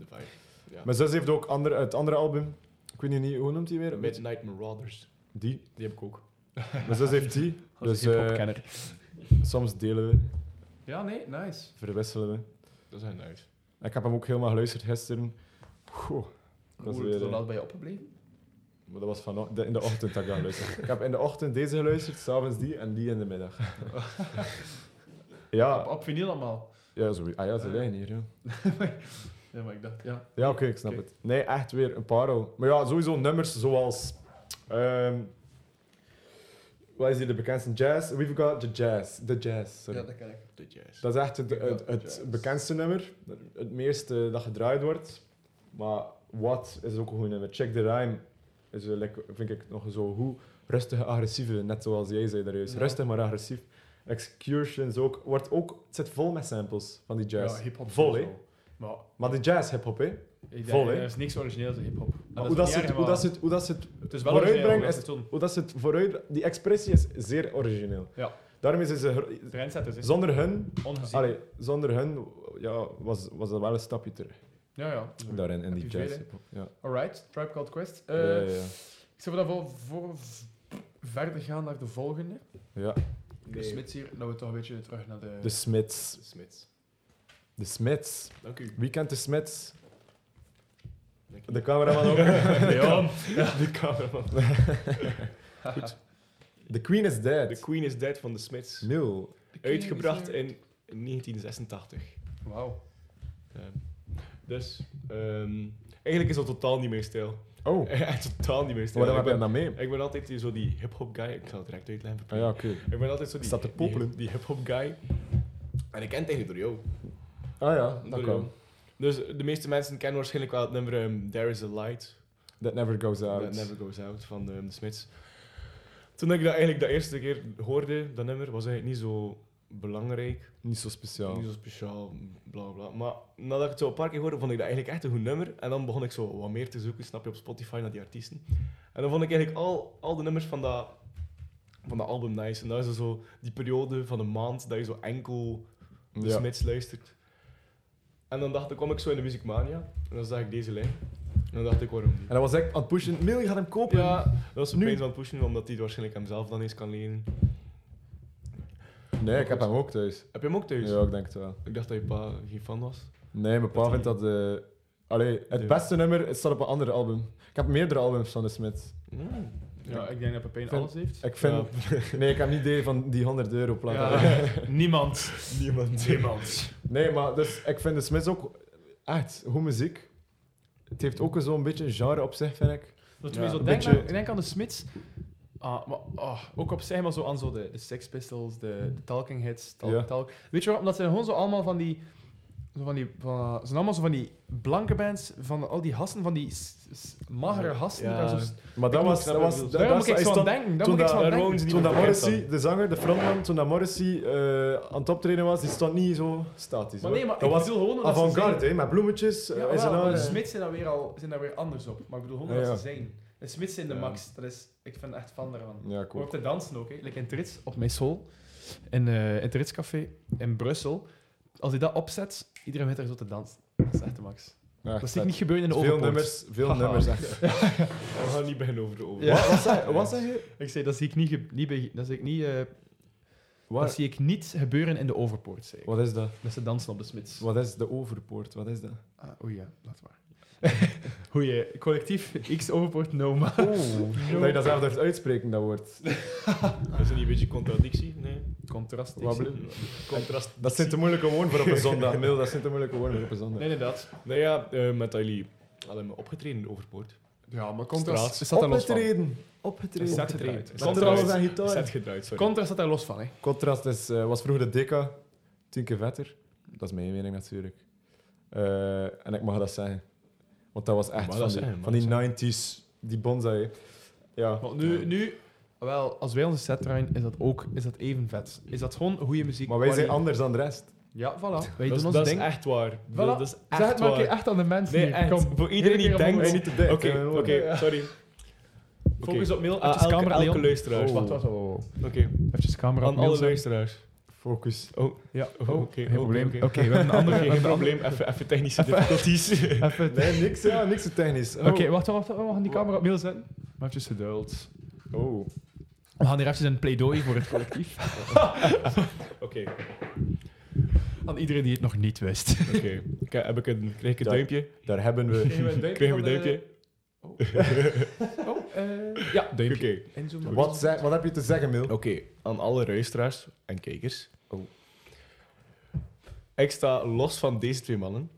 Speaker 3: Ja.
Speaker 2: Mijn zus heeft ook andere, het andere album, ik weet niet, hoe noemt hij weer?
Speaker 3: Midnight Marauders.
Speaker 2: Die.
Speaker 3: Die heb ik ook.
Speaker 2: Mijn zus heeft die, dus eh, soms delen we,
Speaker 1: Ja, nee, nice.
Speaker 2: verwisselen we.
Speaker 3: Dat is heel nice.
Speaker 2: Ik heb hem ook helemaal geluisterd gisteren. Goh, dat is
Speaker 1: Hoe
Speaker 2: weer,
Speaker 1: zo
Speaker 2: eh,
Speaker 1: laat ben je opgebleven?
Speaker 2: Maar dat was van, de- in de ochtend dat ik dat ik heb in de ochtend deze geluisterd, s'avonds die en die in de middag.
Speaker 1: Op,
Speaker 2: ja,
Speaker 1: op vinyl allemaal.
Speaker 2: ja, zo, ah ja, ze liggen hier. Ja,
Speaker 1: Ja, maar ik dacht, ja.
Speaker 2: ja oké, ik snap het. Nee, echt weer een parel. Maar ja, sowieso nummers zoals... ehm wat is hier de bekendste? Jazz? We've got the jazz. The jazz, sorry.
Speaker 1: Ja, dat ken ik.
Speaker 3: De jazz.
Speaker 2: Dat is echt het, het,
Speaker 1: the
Speaker 2: bekendste nummer. Het meeste dat gedraaid wordt. Maar What is ook een goed nummer. Check the Rhyme is, lekker- vind ik nog zo hoe rustige, agressieve. Net zoals jij zei daar juist.
Speaker 1: Ja.
Speaker 2: Rustig, maar agressief. Excursions ook. Wordt ook, het zit vol met samples van die jazz.
Speaker 1: Ja, hip-hop.
Speaker 2: Vol, hè?
Speaker 1: Maar
Speaker 2: Maar de jazz hip-hop, hè?
Speaker 1: ik denk,
Speaker 2: Vol, hè?
Speaker 1: er is niks origineels in hip-hop.
Speaker 2: Maar hoe dat ze het- hoe dat ze het- hoe dat ze het
Speaker 1: Het is wel
Speaker 2: is- hoe dat ze het vooruit... Die expressie is zeer origineel.
Speaker 1: Ja.
Speaker 2: Daarom is ze...
Speaker 1: Trendsetters, hè.
Speaker 2: Zonder hun...
Speaker 1: Ongezien.
Speaker 2: Allee, zonder hun ja, was, was dat wel een stapje terug.
Speaker 1: Ja, ja.
Speaker 2: Daarin, in die jazz. Ja.
Speaker 1: Alright, Tribe Called Quest. Eh,
Speaker 2: ja, ja, ja.
Speaker 1: Ik zou dat voor, voor verder gaan naar de volgende.
Speaker 2: ja.
Speaker 1: De Smits hier, dat we toch een beetje terug naar de...
Speaker 2: De Smits.
Speaker 3: De Smits.
Speaker 2: De Smits.
Speaker 3: Dank u.
Speaker 2: Wie kent de
Speaker 3: u.
Speaker 2: De cameraman ook.
Speaker 1: Leon.
Speaker 3: De cameraman. Goed.
Speaker 2: The Queen is dead.
Speaker 3: The Queen is Dead van de Smits.
Speaker 2: Nul.
Speaker 3: Uitgebracht in 1986.
Speaker 1: Wauw.
Speaker 3: Ehm, dus, ehm, eigenlijk is dat totaal niet mijn stijl.
Speaker 2: Oh,
Speaker 3: Echt totaal niet mijn stijl.
Speaker 2: wat heb
Speaker 3: ik,
Speaker 2: je
Speaker 3: ben,
Speaker 2: dan mee?
Speaker 3: ik ben altijd zo die hip-hop guy. Ik zal het direct uitleggen.
Speaker 2: Ah ja, oké.
Speaker 3: Ik ben altijd zo die,
Speaker 2: Staat
Speaker 3: die, die hip-hop guy. En ik ken het eigenlijk door jou.
Speaker 2: Ah ja, dat kan.
Speaker 3: Dus de meeste mensen kennen waarschijnlijk wel het nummer ehm, There is a Light.
Speaker 2: That never goes out.
Speaker 3: That Never Goes Out van ehm, de Smits. Toen ik dat eigenlijk de eerste keer hoorde, dat nummer, was eigenlijk niet zo belangrijk.
Speaker 2: Niet zo speciaal.
Speaker 3: Niet zo speciaal, bla bla. Maar nadat ik het zo een paar keer hoorde, vond ik dat eigenlijk echt een goed nummer. En dan begon ik zo wat meer te zoeken, snap je, op Spotify naar die artiesten. En dan vond ik eigenlijk al, al de nummers van dat, van dat album nice. En dat is dan zo die periode van een maand dat je zo enkel de
Speaker 2: Ja.
Speaker 3: Smits luistert. En dan dacht ik, kwam ik zo in de Musicmania. En dan zag ik deze lijn. En dan dacht ik, waarom niet?
Speaker 2: En dat was echt aan het pushen. Mil, je gaat hem kopen.
Speaker 3: Ja, dat was opeens aan het pushen, omdat hij het waarschijnlijk hemzelf dan eens kan lenen.
Speaker 2: Nee, ik heb hem ook thuis.
Speaker 3: Heb je hem ook thuis?
Speaker 2: Ja, ik denk het wel.
Speaker 3: Ik dacht dat je pa geen fan was.
Speaker 2: Nee, mijn pa vindt dat... de allee, het beste nummer staat op een ander album. Ik heb meerdere albums van de Smiths.
Speaker 1: Ja, ik denk dat Pepijn
Speaker 2: Vind-
Speaker 1: alles heeft.
Speaker 2: Ik vind... Nee, ik heb niet die van die 100 euro.
Speaker 1: Ja, niemand.
Speaker 3: Niemand.
Speaker 1: Niemand.
Speaker 2: Nee, maar dus, ik vind de Smiths ook echt goed muziek. Het heeft ook zo'n beetje een genre op zich, vind ik.
Speaker 1: Dat
Speaker 3: Ja,
Speaker 1: zo
Speaker 2: een
Speaker 1: denk,
Speaker 2: beetje-
Speaker 1: aan, ik denk aan de Smits. Ah, maar, ah, ook op zich, maar zo aan zo de, de Sex Pistols, de, de Talking Heads. Talk,
Speaker 2: Ja.
Speaker 1: talk. Weet je waarom? Dat zijn gewoon zo allemaal van die... Zo van die van, zijn allemaal zo van die blanke bands, van al die hassen, van die magere hassen.
Speaker 3: Ja.
Speaker 1: daar zo,
Speaker 2: Maar dat was... Dat was dat,
Speaker 1: daar moet ik aan
Speaker 2: stond-
Speaker 1: denken. Daar
Speaker 2: toen
Speaker 1: moet ik denken.
Speaker 2: Toen dat Morrissey, de zanger, de frontman, toen dat Morrissey eh, aan het optreden was, die stond niet zo statisch.
Speaker 1: Maar nee, maar
Speaker 2: dat was
Speaker 1: gewoon
Speaker 2: avant-garde, met bloemetjes. eh,
Speaker 1: Ja,
Speaker 2: in
Speaker 1: wel, maar de
Speaker 2: haren.
Speaker 1: Smits zijn daar weer, al, zijn daar weer anders op. Maar ik bedoel gewoon dat ze zijn. De Smits zijn de max. Dat is, ik vind echt fan daarvan.
Speaker 2: Ja, cool.
Speaker 1: op te dansen ook, hè. Like in Trits, op mijn school, in, eh in het Ritscafé in Brussel. Als hij dat opzet, iedereen weet er zo te dansen. Dat is echt de max.
Speaker 2: Ja,
Speaker 1: Dat zie ik niet gebeuren in de
Speaker 2: Veel
Speaker 1: overpoort.
Speaker 2: nummers, veel
Speaker 1: Haha.
Speaker 2: nummers. Echt.
Speaker 3: We gaan niet beginnen over de over.
Speaker 1: Ja.
Speaker 2: Wat, wat, zeg, wat zeg je?
Speaker 1: Ik zei, dat zie ik niet, niet, dat zie ik niet, eh, dat zie ik niet gebeuren in de overpoort, zei ik.
Speaker 2: wat is dat?
Speaker 1: Dat ze dansen op de Smits.
Speaker 2: Wat is de overpoort? Wat is dat?
Speaker 1: Ah, oei ja, laat maar. Goeie, collectief X overpoort, no man.
Speaker 2: Oeh, dat je dat zelf durft uitspreken, dat woord.
Speaker 3: Is dat niet een beetje contradictie? Nee.
Speaker 1: Contrast.
Speaker 3: Contrast.
Speaker 2: Dat zijn te moeilijke woorden voor op een zondag. Mil, dat zijn te moeilijke woorden voor op een zondag.
Speaker 1: Nee, inderdaad.
Speaker 3: Nou ja, eh, met jullie hadden opgetreden in Overpoort.
Speaker 1: Ja, maar contrast
Speaker 3: Straat.
Speaker 1: staat daar los van.
Speaker 2: Opgetreden. Opgetreden.
Speaker 1: Zet gedraaid. Contrast,
Speaker 2: en gitaar.
Speaker 3: Zet gedraaid, sorry.
Speaker 1: contrast staat daar los van, hè.
Speaker 2: Contrast is, eh, was vroeger de Deka, tien keer vetter. Dat is mijn mening natuurlijk. Eh, en ik mag dat zeggen. Want dat was echt van die, van die
Speaker 3: dat
Speaker 2: 90s, die bonsai. Ja.
Speaker 1: Want nu, nu, wel, als wij onze set draaien, is dat ook is dat even vet. Is dat gewoon goede muziek.
Speaker 2: Maar wij zijn anders dan de rest.
Speaker 1: Ja, voilà. Wij
Speaker 3: Dat,
Speaker 1: doen
Speaker 3: is-
Speaker 1: ons
Speaker 3: dat is echt waar.
Speaker 1: Voilà.
Speaker 3: Dat is
Speaker 1: Zeg
Speaker 3: echt
Speaker 1: het maar
Speaker 3: waar.
Speaker 1: echt aan de mensen
Speaker 3: Nee,
Speaker 1: hier.
Speaker 3: echt.
Speaker 1: Kom.
Speaker 3: Voor iedereen die denkt...
Speaker 2: niet te dik.
Speaker 3: Oké, oké, sorry.
Speaker 1: Focus op mail.
Speaker 3: Ah,
Speaker 1: Even
Speaker 3: elke,
Speaker 1: camera,
Speaker 3: elke
Speaker 1: Leon.
Speaker 3: luisteraar.
Speaker 2: Oh.
Speaker 1: Wacht, wacht, wacht.
Speaker 3: Oké,
Speaker 1: Even camera
Speaker 3: aan
Speaker 1: op mail
Speaker 3: alle luisteraars.
Speaker 2: Focus.
Speaker 3: Oh,
Speaker 1: Ja,
Speaker 3: oh,
Speaker 1: oh,
Speaker 3: oké,
Speaker 1: geen
Speaker 3: oh,
Speaker 1: probleem.
Speaker 3: oké.
Speaker 1: We hebben een andere... we
Speaker 3: geen
Speaker 1: hebben een
Speaker 3: probleem. Even, even technische difficulties.
Speaker 1: Even...
Speaker 2: Nee, niks, ja, niks te technisch. Oh.
Speaker 1: Oké, wacht, wacht, wacht. We gaan die camera op mail zetten. Maar even geduld.
Speaker 2: Oh.
Speaker 1: We gaan hier even een pleidooi voor het collectief.
Speaker 3: Oké,
Speaker 1: Aan iedereen die het nog niet wist.
Speaker 3: oké. Kijk, Heb ik een, krijg ik een duimpje?
Speaker 2: Daar hebben we...
Speaker 3: Krijgen we een duimpje?
Speaker 1: Oh, eh, ja, duimpje.
Speaker 3: Oké.
Speaker 1: Inzoomen.
Speaker 2: Wat, zeg- wat heb je te zeggen, Mil?
Speaker 3: Oké, aan alle luisteraars en kijkers.
Speaker 2: Oh.
Speaker 3: Ik sta los van deze twee mannen.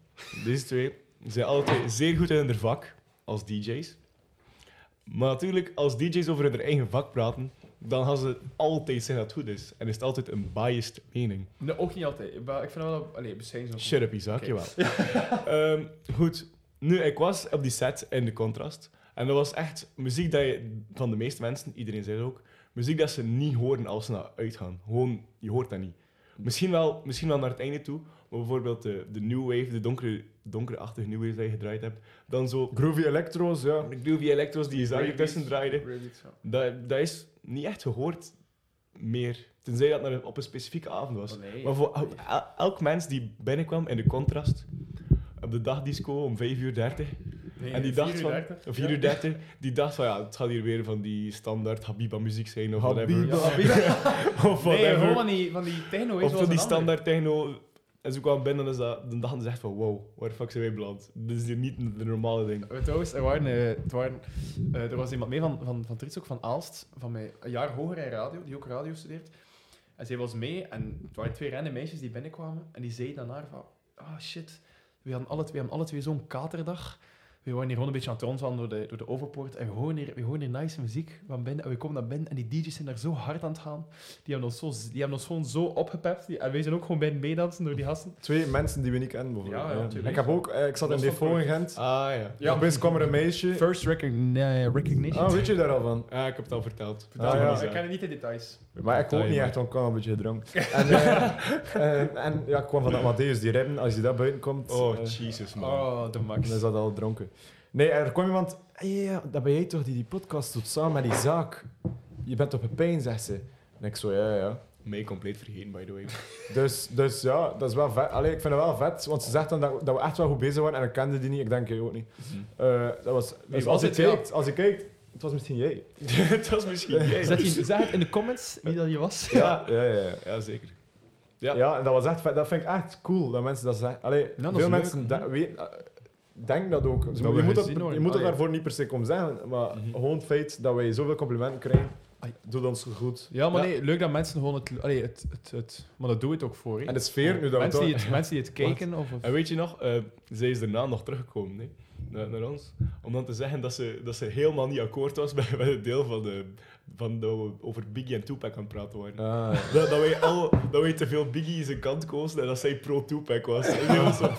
Speaker 3: Deze twee zijn altijd zeer goed in hun vak als DJ's. Maar natuurlijk, als DJ's over hun eigen vak praten, dan gaan ze altijd zeggen dat het goed is. En is het altijd een biased mening.
Speaker 1: Nee, ook niet altijd. Maar ik vind dat wel... Allee, bescheiden zo.
Speaker 3: Shut up, Isaac,
Speaker 1: Oké.
Speaker 3: jawel. Ehm, goed, nu, ik was op die set in de contrast. En dat was echt muziek dat je, van de meeste mensen, iedereen zei het ook, muziek dat ze niet horen als ze naar uitgaan. Gewoon, je hoort dat niet. Misschien wel, misschien wel naar het einde toe, maar bijvoorbeeld de, de new wave, de donkere, donkerachtige new wave die je gedraaid hebt, dan zo
Speaker 2: Groovy Electro's, ja.
Speaker 3: de groovy electros die je daar tussen draaide,
Speaker 1: Breakbeats, ja.
Speaker 3: dat, dat is niet echt gehoord meer. Tenzij dat naar, op een specifieke avond was.
Speaker 1: Oh, nee.
Speaker 3: Maar voor el- el- elk mens die binnenkwam in de contrast, op de dagdisco om 5 uur 30,
Speaker 1: Nee,
Speaker 3: en die
Speaker 1: 4
Speaker 3: dacht
Speaker 1: uur
Speaker 3: van,
Speaker 1: 30.
Speaker 3: of 4 uur 30, die dacht van ja, het gaat hier weer van die standaard Habiba muziek zijn of
Speaker 2: Habiba.
Speaker 3: whatever.
Speaker 1: Ja,
Speaker 3: of
Speaker 1: nee, gewoon van die, van die techno is
Speaker 3: of van die standaard techno. En ze kwamen binnen en ze- dan dachten ze echt van wow, waar de fuck zijn wij beland? Dit is hier niet de normale ding.
Speaker 1: Eh, Trouwens, er, waren, eh, het waren, eh, er was iemand mee van, van, van Trits, ook van Aalst, van mij, een jaar hoger in radio, die ook radio studeert. En zij was mee en het waren twee rende meisjes die binnenkwamen en die zeiden dan naar van, ah shit, we hadden alle twee, we hadden alle twee zo'n katerdag. We waren hier gewoon een beetje aan het rondwandelen door de, door de overpoort en we horen, hier, we horen hier nice muziek van binnen en we komen naar binnen en die DJ's zijn daar zo hard aan het gaan. Die hebben ons, zo, die hebben ons gewoon zo opgepept die- en wij zijn ook gewoon bij meedansen door die gasten.
Speaker 2: Twee mensen die we niet kennen, bijvoorbeeld.
Speaker 1: Ja, ja, tuurlijk.
Speaker 2: Ik heb ook, eh, ik zat in
Speaker 1: Dat is
Speaker 2: Defo in Gent.
Speaker 3: Ah ja.
Speaker 2: Ja.
Speaker 1: Ja.
Speaker 2: Opeens kwam er een meisje.
Speaker 1: First recogni- recognition.
Speaker 2: Ah, weet je daar al van?
Speaker 3: Ja, ik heb het al verteld.
Speaker 2: Ah, ja.
Speaker 1: Ik ken niet de details.
Speaker 2: Maar ik ook niet echt, want ik kwam een beetje gedronken. En, eh, eh, en ja, ik kwam van Amadeus, die remmen, als je daar buiten komt,
Speaker 3: Oh,
Speaker 2: eh,
Speaker 3: Jesus man.
Speaker 1: Oh, de max.
Speaker 2: dan is dat al dronken. Nee, er kwam iemand, "Hey, ja, dat ben jij toch die die podcast doet samen met die zaak? Je bent op een pijn, zegt ze. En ik zo, ja, ja.
Speaker 3: Mij compleet vergeten, by the way.
Speaker 2: Dus, dus ja, dat is wel vet. Allee, ik vind het wel vet, want ze zegt dan dat, dat we echt wel goed bezig waren en ik kende die niet, ik denk jij ook niet. Eh, dat was, dus
Speaker 1: was
Speaker 2: als, je kijkt, als je kijkt, het was misschien jij.
Speaker 3: het was misschien jij.
Speaker 1: Zet, je, zeg het in de comments wie dat je was.
Speaker 2: Ja, ja, ja. ja.
Speaker 3: Ja, zeker. Ja.
Speaker 2: Ja, en dat was echt. Dat vind ik echt cool dat mensen dat zeggen. Allee,
Speaker 1: dat
Speaker 2: veel
Speaker 1: leuk,
Speaker 2: mensen weten, eh, denken dat ook. Dus
Speaker 1: Dat
Speaker 2: je moet, dat, je moet het daarvoor niet per se komen zeggen, maar
Speaker 3: Mhm.
Speaker 2: gewoon het feit dat wij zoveel complimenten krijgen,
Speaker 1: Ai.
Speaker 2: doet ons goed.
Speaker 1: Ja, maar
Speaker 3: Ja.
Speaker 1: nee, leuk dat mensen gewoon het... Allee, het, het, het maar dat doe je het ook voor.
Speaker 2: En de sfeer, nu dat
Speaker 1: mensen,
Speaker 2: toch-
Speaker 1: die het, mensen die het kijken, of... of
Speaker 3: En weet je nog, eh, zij is daarna nog teruggekomen hè, naar, naar ons. Om dan te zeggen dat ze, dat ze helemaal niet akkoord was met, met het deel van, de, van dat we over Biggie en Tupac aan het praten waren.
Speaker 2: Ah,
Speaker 3: Dat, dat, wij al, dat wij te veel Biggie zijn kant kozen en dat zij pro-Tupac was. Zo-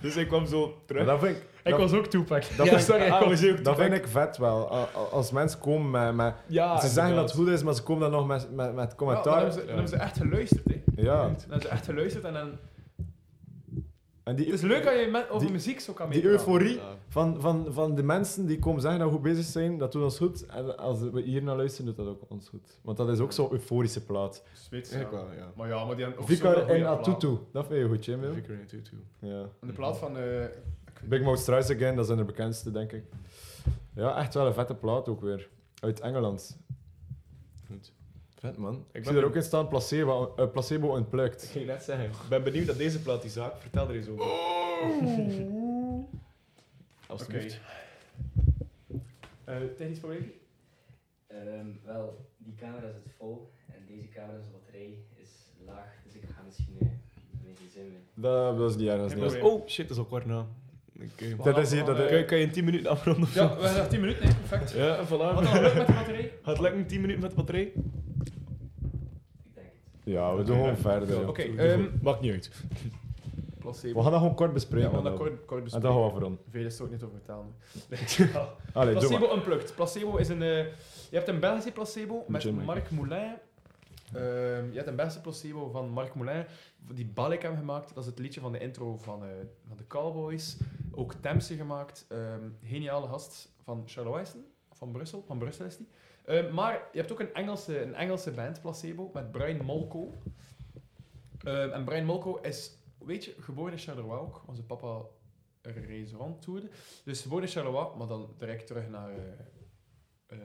Speaker 3: dus hij kwam zo
Speaker 2: maar
Speaker 3: terug.
Speaker 2: dat vind ik,
Speaker 1: Ik
Speaker 2: dat,
Speaker 1: was ook Tupac.
Speaker 2: dat
Speaker 3: Ja,
Speaker 2: vind,
Speaker 3: sorry,
Speaker 2: ah,
Speaker 3: ik was ook
Speaker 2: dat
Speaker 3: Tupac.
Speaker 2: vind ik vet wel. Als mensen komen met... met
Speaker 3: Ja,
Speaker 2: ze zeggen dat het goed is, maar ze komen dan nog met, met, met
Speaker 1: Ja, dan,
Speaker 2: commentaar.
Speaker 1: hebben ze, dan hebben ze echt geluisterd. Hè.
Speaker 2: Ja,
Speaker 1: Dan hebben ze echt geluisterd en dan...
Speaker 2: en die,
Speaker 1: Het is leuk dat je met, over
Speaker 2: die-
Speaker 1: muziek zo kan
Speaker 2: die
Speaker 1: meepraten.
Speaker 2: euforie
Speaker 3: Ja.
Speaker 2: van, van, van de mensen die komen zeggen dat we goed bezig zijn, dat doet ons goed. En als we hier naar luisteren, doet dat ook ons goed. Want dat is ook zo'n euforische plaat.
Speaker 1: Zweeds, ja.
Speaker 3: wel, ja.
Speaker 1: Maar ja, maar die
Speaker 2: Vicar
Speaker 1: platen.
Speaker 2: Atutu, dat vind je goed, Jim.
Speaker 3: Vicar in Tutu.
Speaker 2: Ja.
Speaker 1: En de plaat van... eh,
Speaker 2: Big Mouth Strauss Again, dat zijn de bekendste, denk ik. Ja, echt wel een vette plaat ook weer. Uit Engeland. Vet, man. Ik,
Speaker 3: ben
Speaker 2: zie er ook in staan, Placebo, uh, placebo
Speaker 3: Ik
Speaker 2: Unplugged.
Speaker 3: ging net zeggen, ik ben benieuwd dat deze plaat die zaak. Vertel er eens over.
Speaker 1: Oké.
Speaker 3: Alsjeblieft.
Speaker 1: Eh, Technisch probleem?
Speaker 4: Ehm, wel, die camera zit vol en deze camera's batterij is laag, dus ik ga misschien eh, een beetje zin mee.
Speaker 2: Dat, dat is niet erg, dat is
Speaker 1: Geen
Speaker 2: niet
Speaker 3: Dat
Speaker 2: erg.
Speaker 3: is- oh shit, dat is al kwart na. Ik, eh,
Speaker 2: Dat is hier, dat
Speaker 1: eh,
Speaker 3: kan, je- kan je in 10 minuten afronden?
Speaker 1: Ja, we hebben nog 10 minuten, nee, perfect.
Speaker 3: Ja, voilà.
Speaker 1: Wat dan met de batterij?
Speaker 3: Gaat het lukken 10 minuten met de batterij?
Speaker 2: Ja, we doen gewoon verder.
Speaker 1: Oké, ehm.
Speaker 3: Maakt niet uit.
Speaker 1: Placebo.
Speaker 2: We gaan dat gewoon kort
Speaker 1: Ja,
Speaker 2: bespreken.
Speaker 1: we gaan dat
Speaker 2: dan.
Speaker 1: kort, kort
Speaker 2: En
Speaker 1: bespreken.
Speaker 2: dan gaan we afronden.
Speaker 1: Veel is er ook niet over vertellen.
Speaker 2: Allee, doe
Speaker 1: placebo. Unplugged. Placebo is een... eh, je hebt een Belgische placebo met
Speaker 2: Jim,
Speaker 1: Marc Moulin. Ehm, je hebt een Belgische placebo van Marc Moulin. Die Balek hebben gemaakt. Dat is het liedje van de intro van, eh, van de Cowboys. Ook Temse gemaakt. Ehm, geniale gast van Charles Wijssen. Van Brussel. Van Brussel is die. Ehm, maar je hebt ook een Engelse, een Engelse band, Placebo, met Brian Molko. Ehm, en Brian Molko is, weet je, geboren in Charleroi ook. Onze papa restaurant toerde. Dus geboren in Charleroi, maar dan direct terug naar, eh, eh,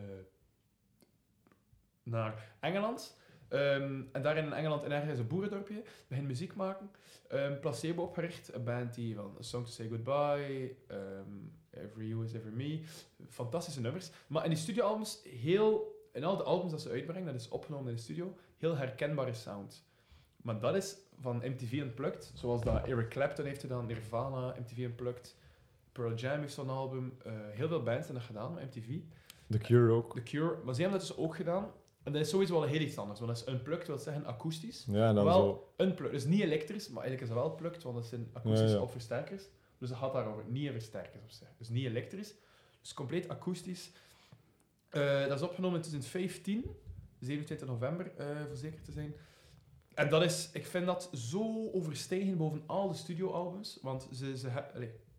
Speaker 1: naar Engeland. Ehm, en daar in Engeland in ergens een boerendorpje begin muziek maken. Placebo opgericht, een band die van Song to Say Goodbye, Every You Is Every Me, fantastische nummers. Maar in die studioalbums, heel, in al de albums dat ze uitbrengen, dat is opgenomen in de studio, heel herkenbare sound. Maar dat is van MTV Unplugged, zoals dat Eric Clapton heeft gedaan, Nirvana, MTV Unplugged, Pearl Jam heeft zo'n album, eh, heel veel bands hebben dat gedaan met MTV.
Speaker 2: The Cure ook.
Speaker 1: The Cure, maar ze hebben dat dus ook gedaan. En dat is sowieso wel heel iets anders, want dat is unplugged, wil zeggen akoestisch.
Speaker 2: Ja, en dan
Speaker 1: wel
Speaker 2: zo.
Speaker 1: unplugged, dus niet elektrisch, maar eigenlijk is dat wel plugged, want dat zijn akoestische
Speaker 2: Ja, ja.
Speaker 1: op versterkers. Dus dat gaat daarover, niet in versterkers op zich. Dus niet elektrisch, dus compleet akoestisch. Eh, dat is opgenomen in 2015. 27 november, eh, voor zeker te zijn. En dat is, ik vind dat zo overstegen boven al de studioalbums. Want ze, ze,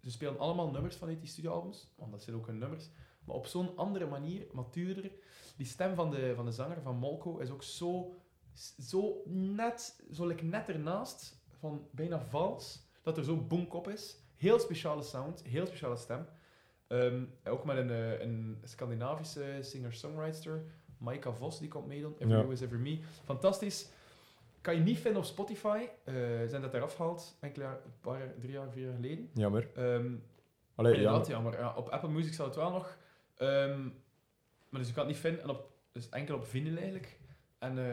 Speaker 1: ze spelen allemaal nummers vanuit die studioalbums. Want dat zijn ook hun nummers. Maar op zo'n andere manier, matuurder. Die stem van de, van de zanger, van Molko, is ook zo, zo net, zo like net ernaast, van bijna vals, dat er zo boomkop is. Heel speciale sound, heel speciale stem. Ehm, ook met een, eh, een Scandinavische singer-songwriter, Maika Vos, die komt meedoen. Every
Speaker 2: Ja.
Speaker 1: You Is Ever Me. Fantastisch. Kan je niet vinden op Spotify. Eh zijn dat eraf gehaald, enkele jaar, een paar drie jaar, vier jaar geleden.
Speaker 2: Jammer.
Speaker 1: Ehm,
Speaker 2: Allee,
Speaker 1: Inderdaad,
Speaker 2: ja.
Speaker 1: jammer. Ja, op Apple Music staat het wel nog. Ehm, maar dus je kan het niet vinden. En op, dus enkel op vinyl eigenlijk. En eh,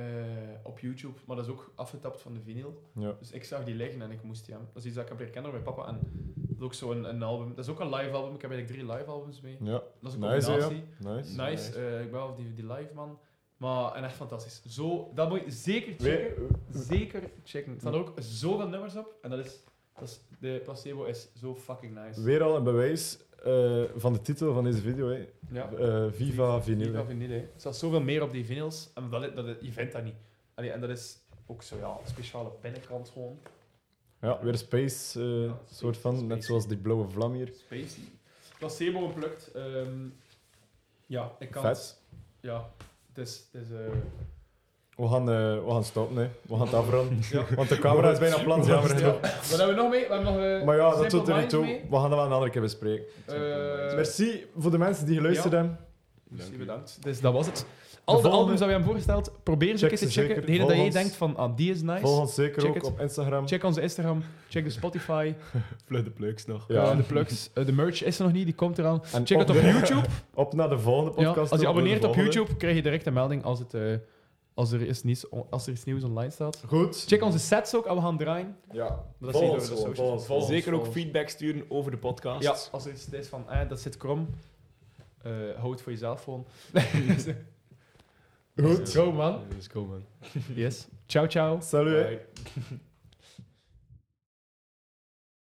Speaker 1: op YouTube. Maar dat is ook afgetapt van de vinyl.
Speaker 2: ja.
Speaker 1: Dus ik zag die liggen en ik moest die hebben. Dat is iets dat ik heb leren kennen mijn papa. En dat is ook zo'n een album. Dat is ook een live album. Ik heb eigenlijk drie live albums mee.
Speaker 2: Ja,
Speaker 1: Dat is een
Speaker 2: Nice, ja. nice.
Speaker 1: Nice. eh, ik ben wel die, die live man. Maar en echt fantastisch. Zo, dat moet je zeker checken. Zeker checken. Er staan ook zoveel nummers op. En dat is, dat is, de placebo is zo fucking nice.
Speaker 2: Weer al een bewijs eh, van de titel van deze video. Hè.
Speaker 1: Ja.
Speaker 2: Eh, Viva Vinyl.
Speaker 1: Viva vinyl, hè. Er staat zoveel meer op die vinyls. En dat, dat, je vindt dat niet. Allee, en dat is ook zo, ja, een speciale binnenkant gewoon.
Speaker 2: Ja, weer Space, eh,
Speaker 1: Ja,
Speaker 2: soort van.
Speaker 1: Space.
Speaker 2: Net zoals die blauwe vlam hier.
Speaker 1: Spacey. Placebo geplukt. Ehm ja, ik kan
Speaker 2: Vet.
Speaker 1: het... Ja, het is... Het is
Speaker 2: We gaan, eh, we gaan stoppen, hè. we gaan het afronden.
Speaker 1: ja.
Speaker 2: Want de camera is bijna plat,
Speaker 1: ja. Wat hebben we nog mee? We hebben nog eh,
Speaker 2: Maar ja, dat doet er niet toe.
Speaker 1: mee.
Speaker 2: We gaan dat wel een andere keer bespreken.
Speaker 1: Eh,
Speaker 2: Merci voor de mensen die geluisterd
Speaker 1: ja.
Speaker 2: hebben.
Speaker 1: Merci, bedankt. Dus dat was het. Al de, albums dat we hebben voorgesteld, probeer ze een keer te checken.
Speaker 2: zeker.
Speaker 1: Degene dat jij
Speaker 2: ons.
Speaker 1: denkt van, ah, die is nice.
Speaker 2: Volg ons zeker
Speaker 1: Check
Speaker 2: ook op Instagram.
Speaker 1: Check onze Instagram, check de Spotify,
Speaker 3: Vlug de plugs nog.
Speaker 2: Ja.
Speaker 1: de plugs. De merch is er nog niet, die komt eraan.
Speaker 2: En
Speaker 1: Check het op
Speaker 2: de-
Speaker 1: YouTube.
Speaker 2: Op naar de volgende
Speaker 1: Ja,
Speaker 2: podcast.
Speaker 1: als je abonneert op. YouTube, krijg je direct een melding als, het, eh, als, er, is nieuws, als er iets nieuws online staat.
Speaker 2: Goed.
Speaker 1: Check onze sets ook, en we gaan draaien.
Speaker 2: Ja.
Speaker 1: Maar dat
Speaker 2: Volg
Speaker 1: zie je
Speaker 2: ons
Speaker 1: door de socials.
Speaker 3: Zeker ook feedback sturen over de podcast.
Speaker 1: Ja, als er iets is van, eh, dat zit krom, eh houd het voor jezelf gewoon.
Speaker 2: Goed.
Speaker 1: Go man.
Speaker 3: Let's go, man.
Speaker 1: Yes. Ciao, ciao.
Speaker 2: Salut.